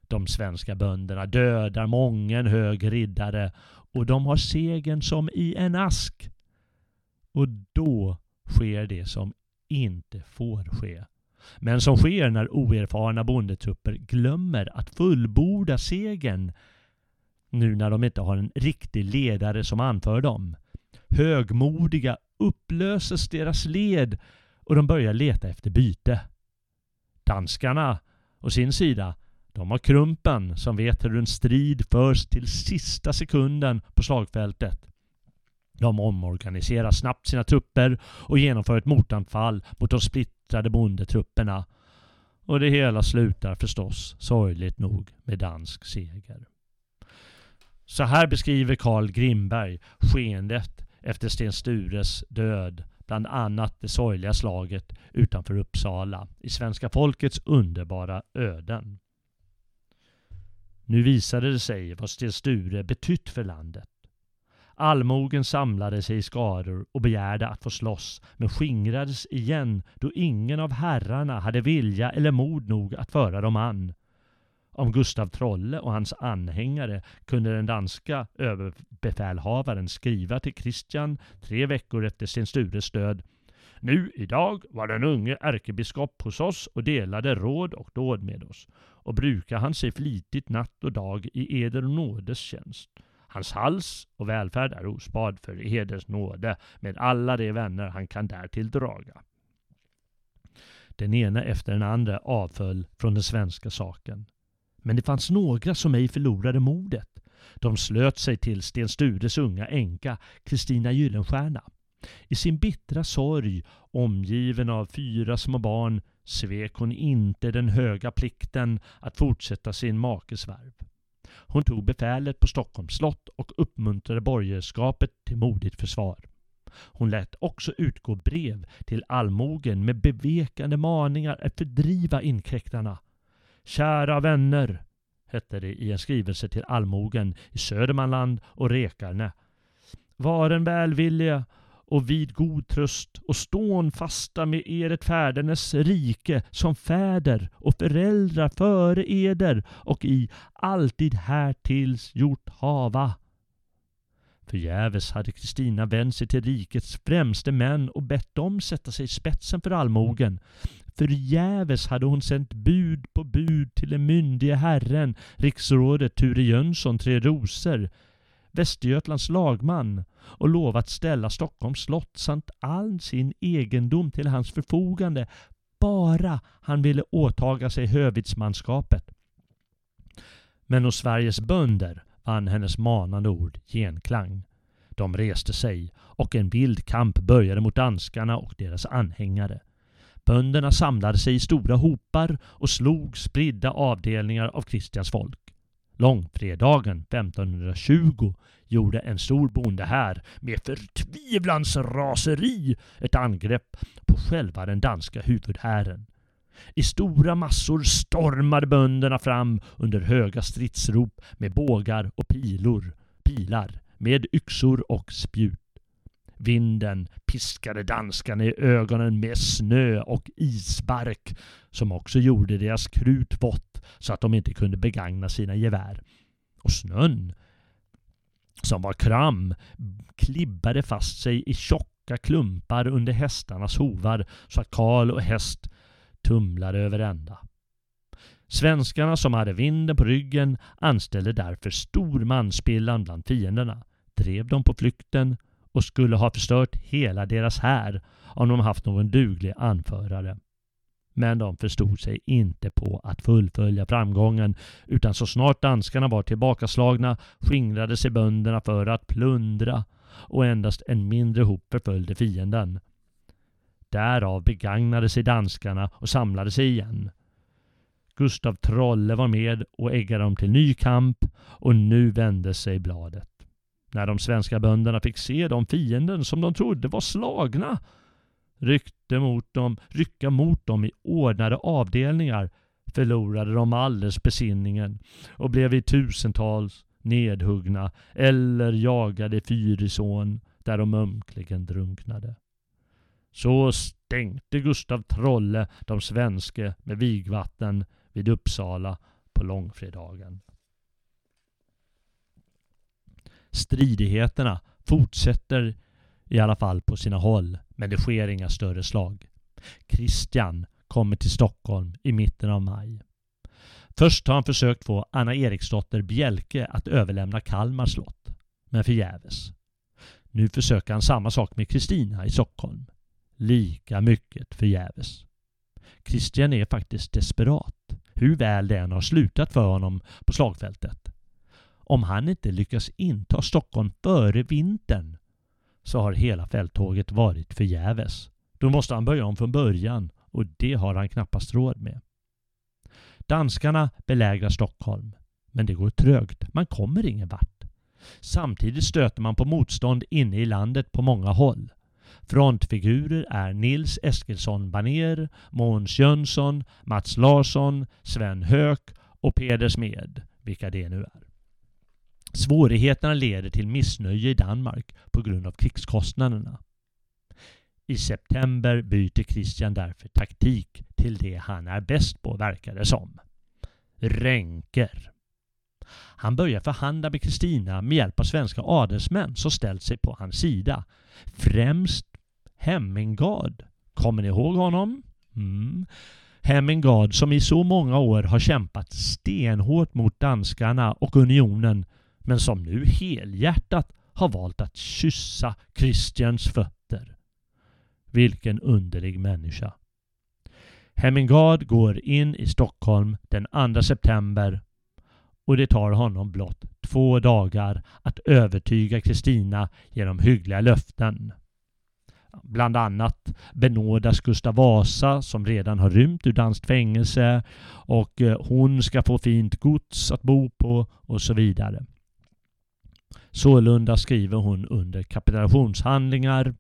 De svenska bönderna dödar mången hög riddare och de har segern som i en ask. Och då sker det som inte får ske. Men som sker när oerfarna bondetrupper glömmer att fullborda segern nu när de inte har en riktig ledare som anför dem. Högmodiga upplöses deras led och de börjar leta efter byte. Danskarna, å sin sida, de har Krumpen som vet hur en strid förs till sista sekunden på slagfältet. De omorganiserar snabbt sina trupper och genomför ett motanfall mot de splittrade bondetrupperna. Och det hela slutar förstås sorgligt nog med dansk seger. Så här beskriver Karl Grimberg skeendet efter Sten Stures död, bland annat det sorgliga slaget utanför Uppsala i svenska folkets underbara öden. Nu visade det sig vad Sten Sture betytt för landet. Allmogen samlade sig i skaror och begärde att få slåss, men skingrades igen då ingen av herrarna hade vilja eller mod nog att föra dem an. Om Gustav Trolle och hans anhängare kunde den danska överbefälhavaren skriva till Kristian tre veckor efter Sten Stures död. Nu idag var den unge ärkebiskop hos oss och delade råd och dåd med oss och brukar han sig flitigt natt och dag i eder nådes tjänst. Hans hals och välfärd är ospad för eders nåde med alla de vänner han kan därtill draga. Den ena efter den andra avföll från den svenska saken. Men det fanns några som ej förlorade modet. De slöt sig till Sten Stures unga änka Kristina Gyllenstierna. I sin bittra sorg, omgiven av fyra små barn, svek hon inte den höga plikten att fortsätta sin makes värv. Hon tog befälet på Stockholms slott och uppmuntrade borgerskapet till modigt försvar. Hon lät också utgå brev till allmogen med bevekande maningar att fördriva inkräktarna. Kära vänner, hette det i en skrivelse till allmogen i Södermanland och Rekarne. Varen välvilliga och vid god tröst och stån fasta med eret färdernes rike som fäder och föräldrar före eder och i alltid härtills gjort hava. Förgäves hade Kristina vänt sig till rikets främste män och bett dem sätta sig i spetsen för allmogen. Förgäves hade hon sänt bud på bud till den myndige herren, riksrådet Ture Jönsson Tre Rosor, Västergötlands lagman och lovat ställa Stockholms slott samt all sin egendom till hans förfogande bara han ville åtaga sig hövitsmanskapet. Men hos Sveriges bönder vann hennes manande ord genklang. De reste sig och en vild kamp började mot danskarna och deras anhängare. Bönderna samlade sig i stora hopar och slog spridda avdelningar av Kristians folk. Långfredagen 1520 gjorde en stor bonde här med förtvivlans raseri ett angrepp på själva den danska huvudhären. I stora massor stormade bönderna fram under höga stridsrop med bågar och pilor, pilar, med yxor och spjut. Vinden piskade danskarna i ögonen med snö och isbark som också gjorde deras krut vått så att de inte kunde begagna sina gevär. Och snön, som var kram, klibbade fast sig i tjocka klumpar under hästarnas hovar så att Karl och häst tumlade över ända. Svenskarna som hade vinden på ryggen anställde därför stor manspillan bland fienderna, drev dem på flykten och skulle ha förstört hela deras här om de haft någon duglig anförare. Men de förstod sig inte på att fullfölja framgången utan så snart danskarna var tillbakaslagna skingrade sig bönderna för att plundra och endast en mindre hop förföljde fienden. Därav begagnade sig danskarna och samlade sig igen. Gustav Trolle var med och äggade dem till ny kamp och nu vände sig bladet. När de svenska bönderna fick se de fienden som de trodde var slagna ryckte mot dem, rycka mot dem i ordnade avdelningar förlorade de alldeles besinningen och blev i tusentals nedhuggna eller jagade Fyrisån där de ömkligen drunknade. Så stänkte Gustav Trolle de svenske med vigvatten vid Uppsala på långfredagen. Stridigheterna fortsätter i alla fall på sina håll, men det sker inga större slag. Christian kommer till Stockholm i mitten av maj. Först har han försökt få Anna Eriksdotter Bjelke att överlämna Kalmar slott, men förgäves. Nu försöker han samma sak med Kristina i Stockholm. Lika mycket förgäves. Christian är faktiskt desperat, hur väl det än har slutat för honom på slagfältet. Om han inte lyckas inta Stockholm före vintern så har hela fälttåget varit förgäves. Då måste han börja om från början och det har han knappast råd med. Danskarna belägrar Stockholm, men det går trögt. Man kommer ingen vart. Samtidigt stöter man på motstånd inne i landet på många håll. Frontfigurer är Nils Eskilsson Baner, Måns Jönsson, Mats Larsson, Sven Höök och Peder Smed, vilka det nu är. Svårigheterna leder till missnöje i Danmark på grund av krigskostnaderna. I september byter Christian därför taktik till det han är bäst på, verkar det som. Ränker. Han börjar förhandla med Kristina med hjälp av svenska adelsmän som ställt sig på hans sida. Främst Hemmingard. Kommer ni ihåg honom? Mm. Hemmingard som i så många år har kämpat stenhårt mot danskarna och unionen men som nu helhjärtat har valt att kyssa Christians fötter. Vilken underlig människa. Hemmingard går in i Stockholm den 2 september och det tar honom blott två dagar att övertyga Kristina genom hyggliga löften. Bland annat benådas Gustav Vasa som redan har rymt ur danskt fängelse och eh, hon ska få fint gods att bo på och så vidare. Sålunda skriver hon under kapitulationshandlingar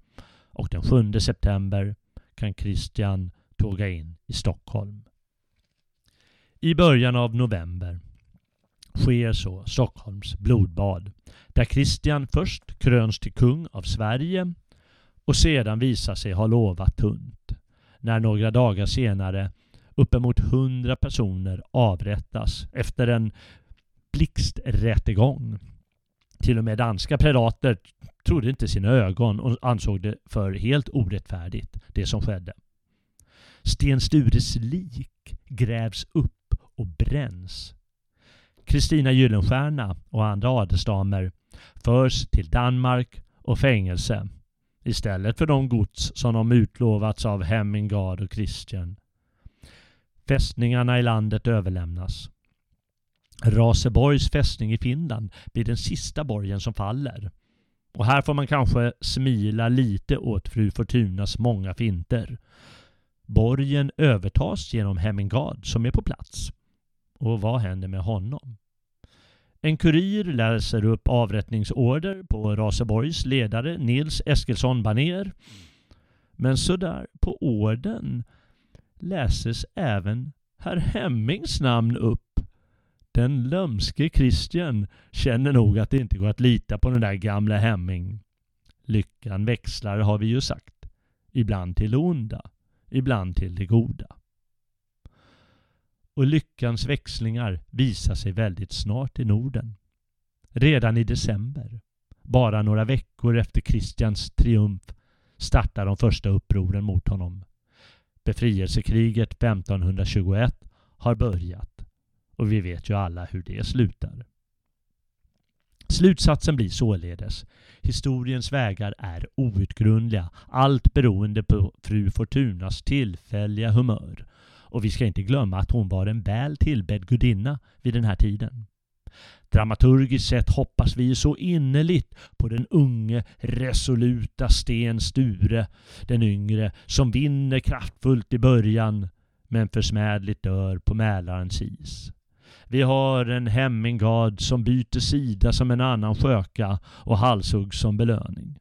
och den 7 september kan Christian tåga in i Stockholm. I början av november sker så Stockholms blodbad där Christian först kröns till kung av Sverige och sedan visar sig ha lovat tunt när några dagar senare uppemot hundra personer avrättas efter en blixträttegång till och med danska predater trodde inte sina ögon och ansåg det för helt orättfärdigt, det som skedde. Sten Stures lik grävs upp och bränns. Kristina Gyllenstierna och andra adelsdamer förs till Danmark och fängelse istället för de gods som de utlovats av Hemmingard och Christian. Fästningarna i landet överlämnas. Raseborgs fästning i Finland blir den sista borgen som faller. Och här får man kanske smila lite åt fru Fortunas många finter. Borgen övertas genom Hemmingard som är på plats. Och vad händer med honom? En kurir läser upp avrättningsorder på Raseborgs ledare Nils Eskilsson Baner. Men sådär på orden läses även herr Hemmings namn upp den lömske Christian känner nog att det inte går att lita på den där gamla Hemming. Lyckan växlar har vi ju sagt. Ibland till det onda, ibland till det goda. Och lyckans växlingar visar sig väldigt snart i Norden. Redan i december, bara några veckor efter Kristians triumf, startar de första upproren mot honom. Befrielsekriget 1521 har börjat och vi vet ju alla hur det slutar. Slutsatsen blir således historiens vägar är outgrundliga, allt beroende på fru Fortunas tillfälliga humör. Och vi ska inte glömma att hon var en väl tillbedd gudinna vid den här tiden. Dramaturgiskt sett hoppas vi så innerligt på den unge resoluta Sten Sture, den yngre, som vinner kraftfullt i början men försmädligt dör på Mälarens is. Vi har en Hemmingard som byter sida som en annan sköka och halshuggs som belöning.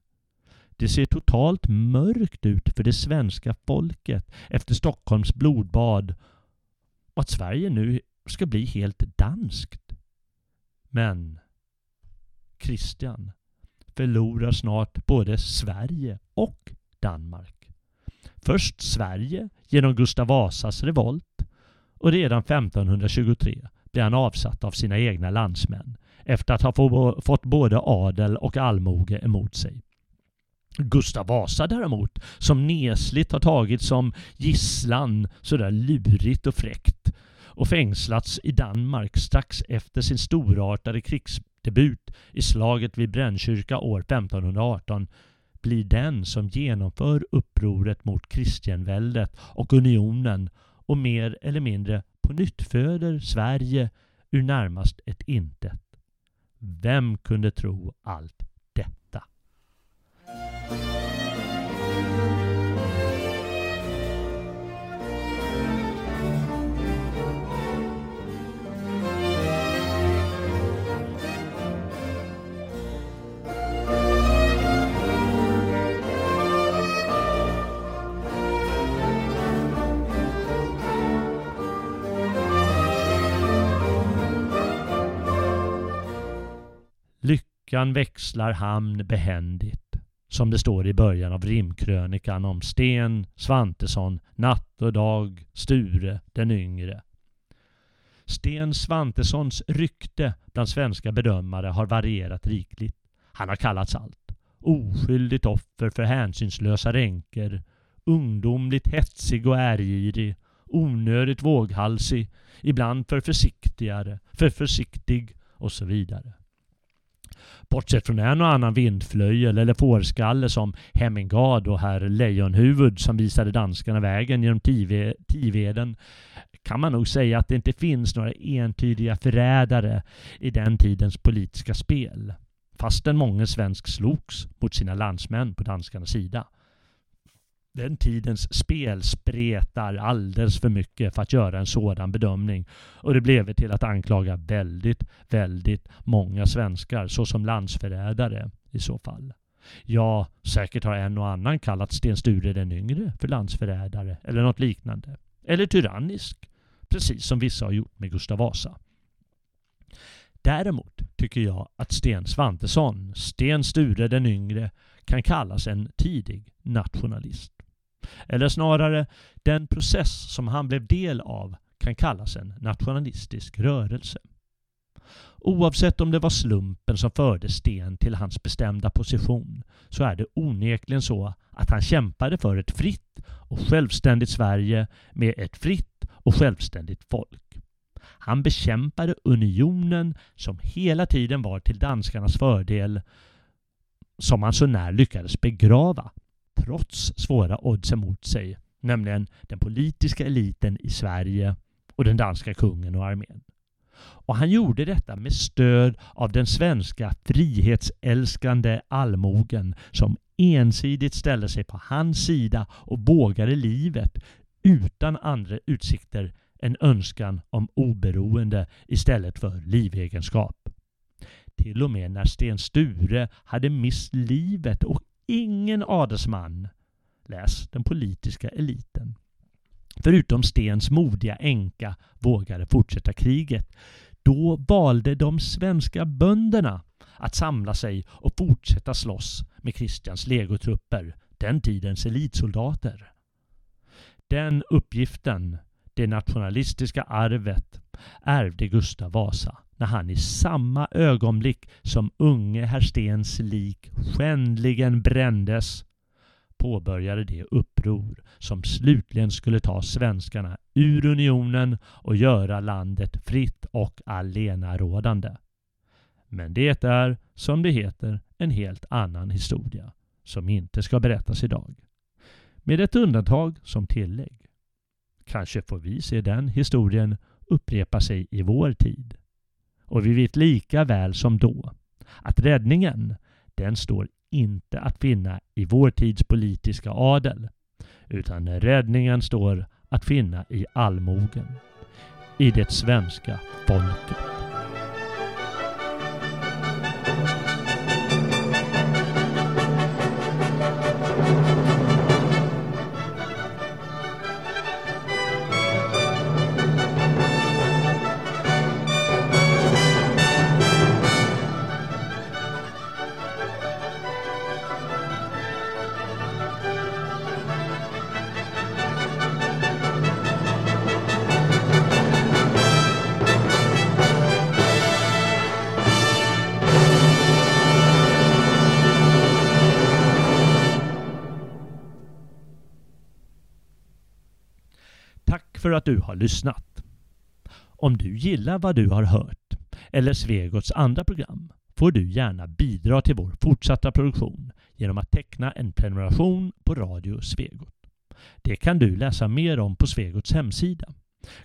Det ser totalt mörkt ut för det svenska folket efter Stockholms blodbad och att Sverige nu ska bli helt danskt. Men Christian förlorar snart både Sverige och Danmark. Först Sverige genom Gustav Vasas revolt och redan 1523 blir han avsatt av sina egna landsmän efter att ha fått både adel och allmoge emot sig. Gustav Vasa däremot, som nesligt har tagits som gisslan sådär lurigt och fräckt och fängslats i Danmark strax efter sin storartade krigsdebut i slaget vid Brännkyrka år 1518 blir den som genomför upproret mot Kristianväldet och unionen och mer eller mindre på nytt föder Sverige ur närmast ett intet. Vem kunde tro allt detta? Lyckan växlar hamn behändigt, som det står i början av rimkrönikan om Sten Svantesson, natt och dag, Sture den yngre. Sten Svantessons rykte bland svenska bedömare har varierat rikligt. Han har kallats allt. Oskyldigt offer för hänsynslösa ränker, ungdomligt hetsig och ärgirig, onödigt våghalsig, ibland för försiktigare, för försiktig och så vidare. Bortsett från en och annan vindflöjel eller fårskalle som Hemmingard och herr Lejonhuvud som visade danskarna vägen genom Tiveden kan man nog säga att det inte finns några entydiga förrädare i den tidens politiska spel. Fastän många svensk slogs mot sina landsmän på danskarnas sida. Den tidens spel spretar alldeles för mycket för att göra en sådan bedömning och det blev till att anklaga väldigt, väldigt många svenskar såsom landsförrädare i så fall. Ja, säkert har en och annan kallat Sten Sture den yngre för landsförrädare eller något liknande. Eller tyrannisk, precis som vissa har gjort med Gustav Vasa. Däremot tycker jag att Sten Svantesson, Sten Sture den yngre, kan kallas en tidig nationalist. Eller snarare, den process som han blev del av kan kallas en nationalistisk rörelse. Oavsett om det var slumpen som förde Sten till hans bestämda position så är det onekligen så att han kämpade för ett fritt och självständigt Sverige med ett fritt och självständigt folk. Han bekämpade unionen som hela tiden var till danskarnas fördel som han så när lyckades begrava trots svåra odds emot sig, nämligen den politiska eliten i Sverige och den danska kungen och armén. Och han gjorde detta med stöd av den svenska frihetsälskande allmogen som ensidigt ställde sig på hans sida och vågade livet utan andra utsikter än önskan om oberoende istället för livegenskap. Till och med när Sten Sture hade mist livet och ingen adelsman, läs den politiska eliten, förutom Stens modiga änka vågade fortsätta kriget. Då valde de svenska bönderna att samla sig och fortsätta slåss med Kristians legotrupper, den tidens elitsoldater. Den uppgiften, det nationalistiska arvet, ärvde Gustav Vasa när han i samma ögonblick som unge herr Stens lik skändligen brändes påbörjade det uppror som slutligen skulle ta svenskarna ur unionen och göra landet fritt och allenarådande. Men det är, som det heter, en helt annan historia som inte ska berättas idag. Med ett undantag som tillägg. Kanske får vi se den historien upprepa sig i vår tid. Och vi vet lika väl som då att räddningen, den står inte att finna i vår tids politiska adel, utan räddningen står att finna i allmogen, i det svenska folket. Att du har lyssnat. Om du gillar vad du har hört eller Svegots andra program får du gärna bidra till vår fortsatta produktion genom att teckna en prenumeration på Radio Svegot. Det kan du läsa mer om på Svegots hemsida.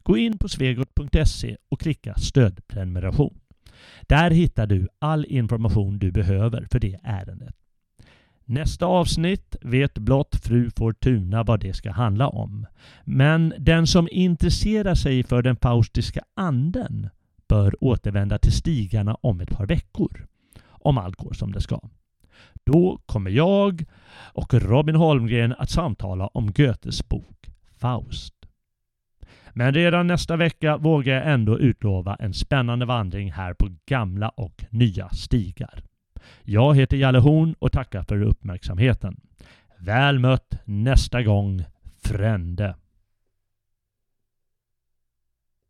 Gå in på svegot.se och klicka stödprenumeration. Där hittar du all information du behöver för det ärendet. Nästa avsnitt vet blott fru Fortuna vad det ska handla om. Men den som intresserar sig för den faustiska anden bör återvända till stigarna om ett par veckor. Om allt går som det ska. Då kommer jag och Robin Holmgren att samtala om Goethes bok Faust. Men redan nästa vecka vågar jag ändå utlova en spännande vandring här på gamla och nya stigar. Jag heter Jalle Horn och tackar för uppmärksamheten. Väl mött nästa gång, Frände.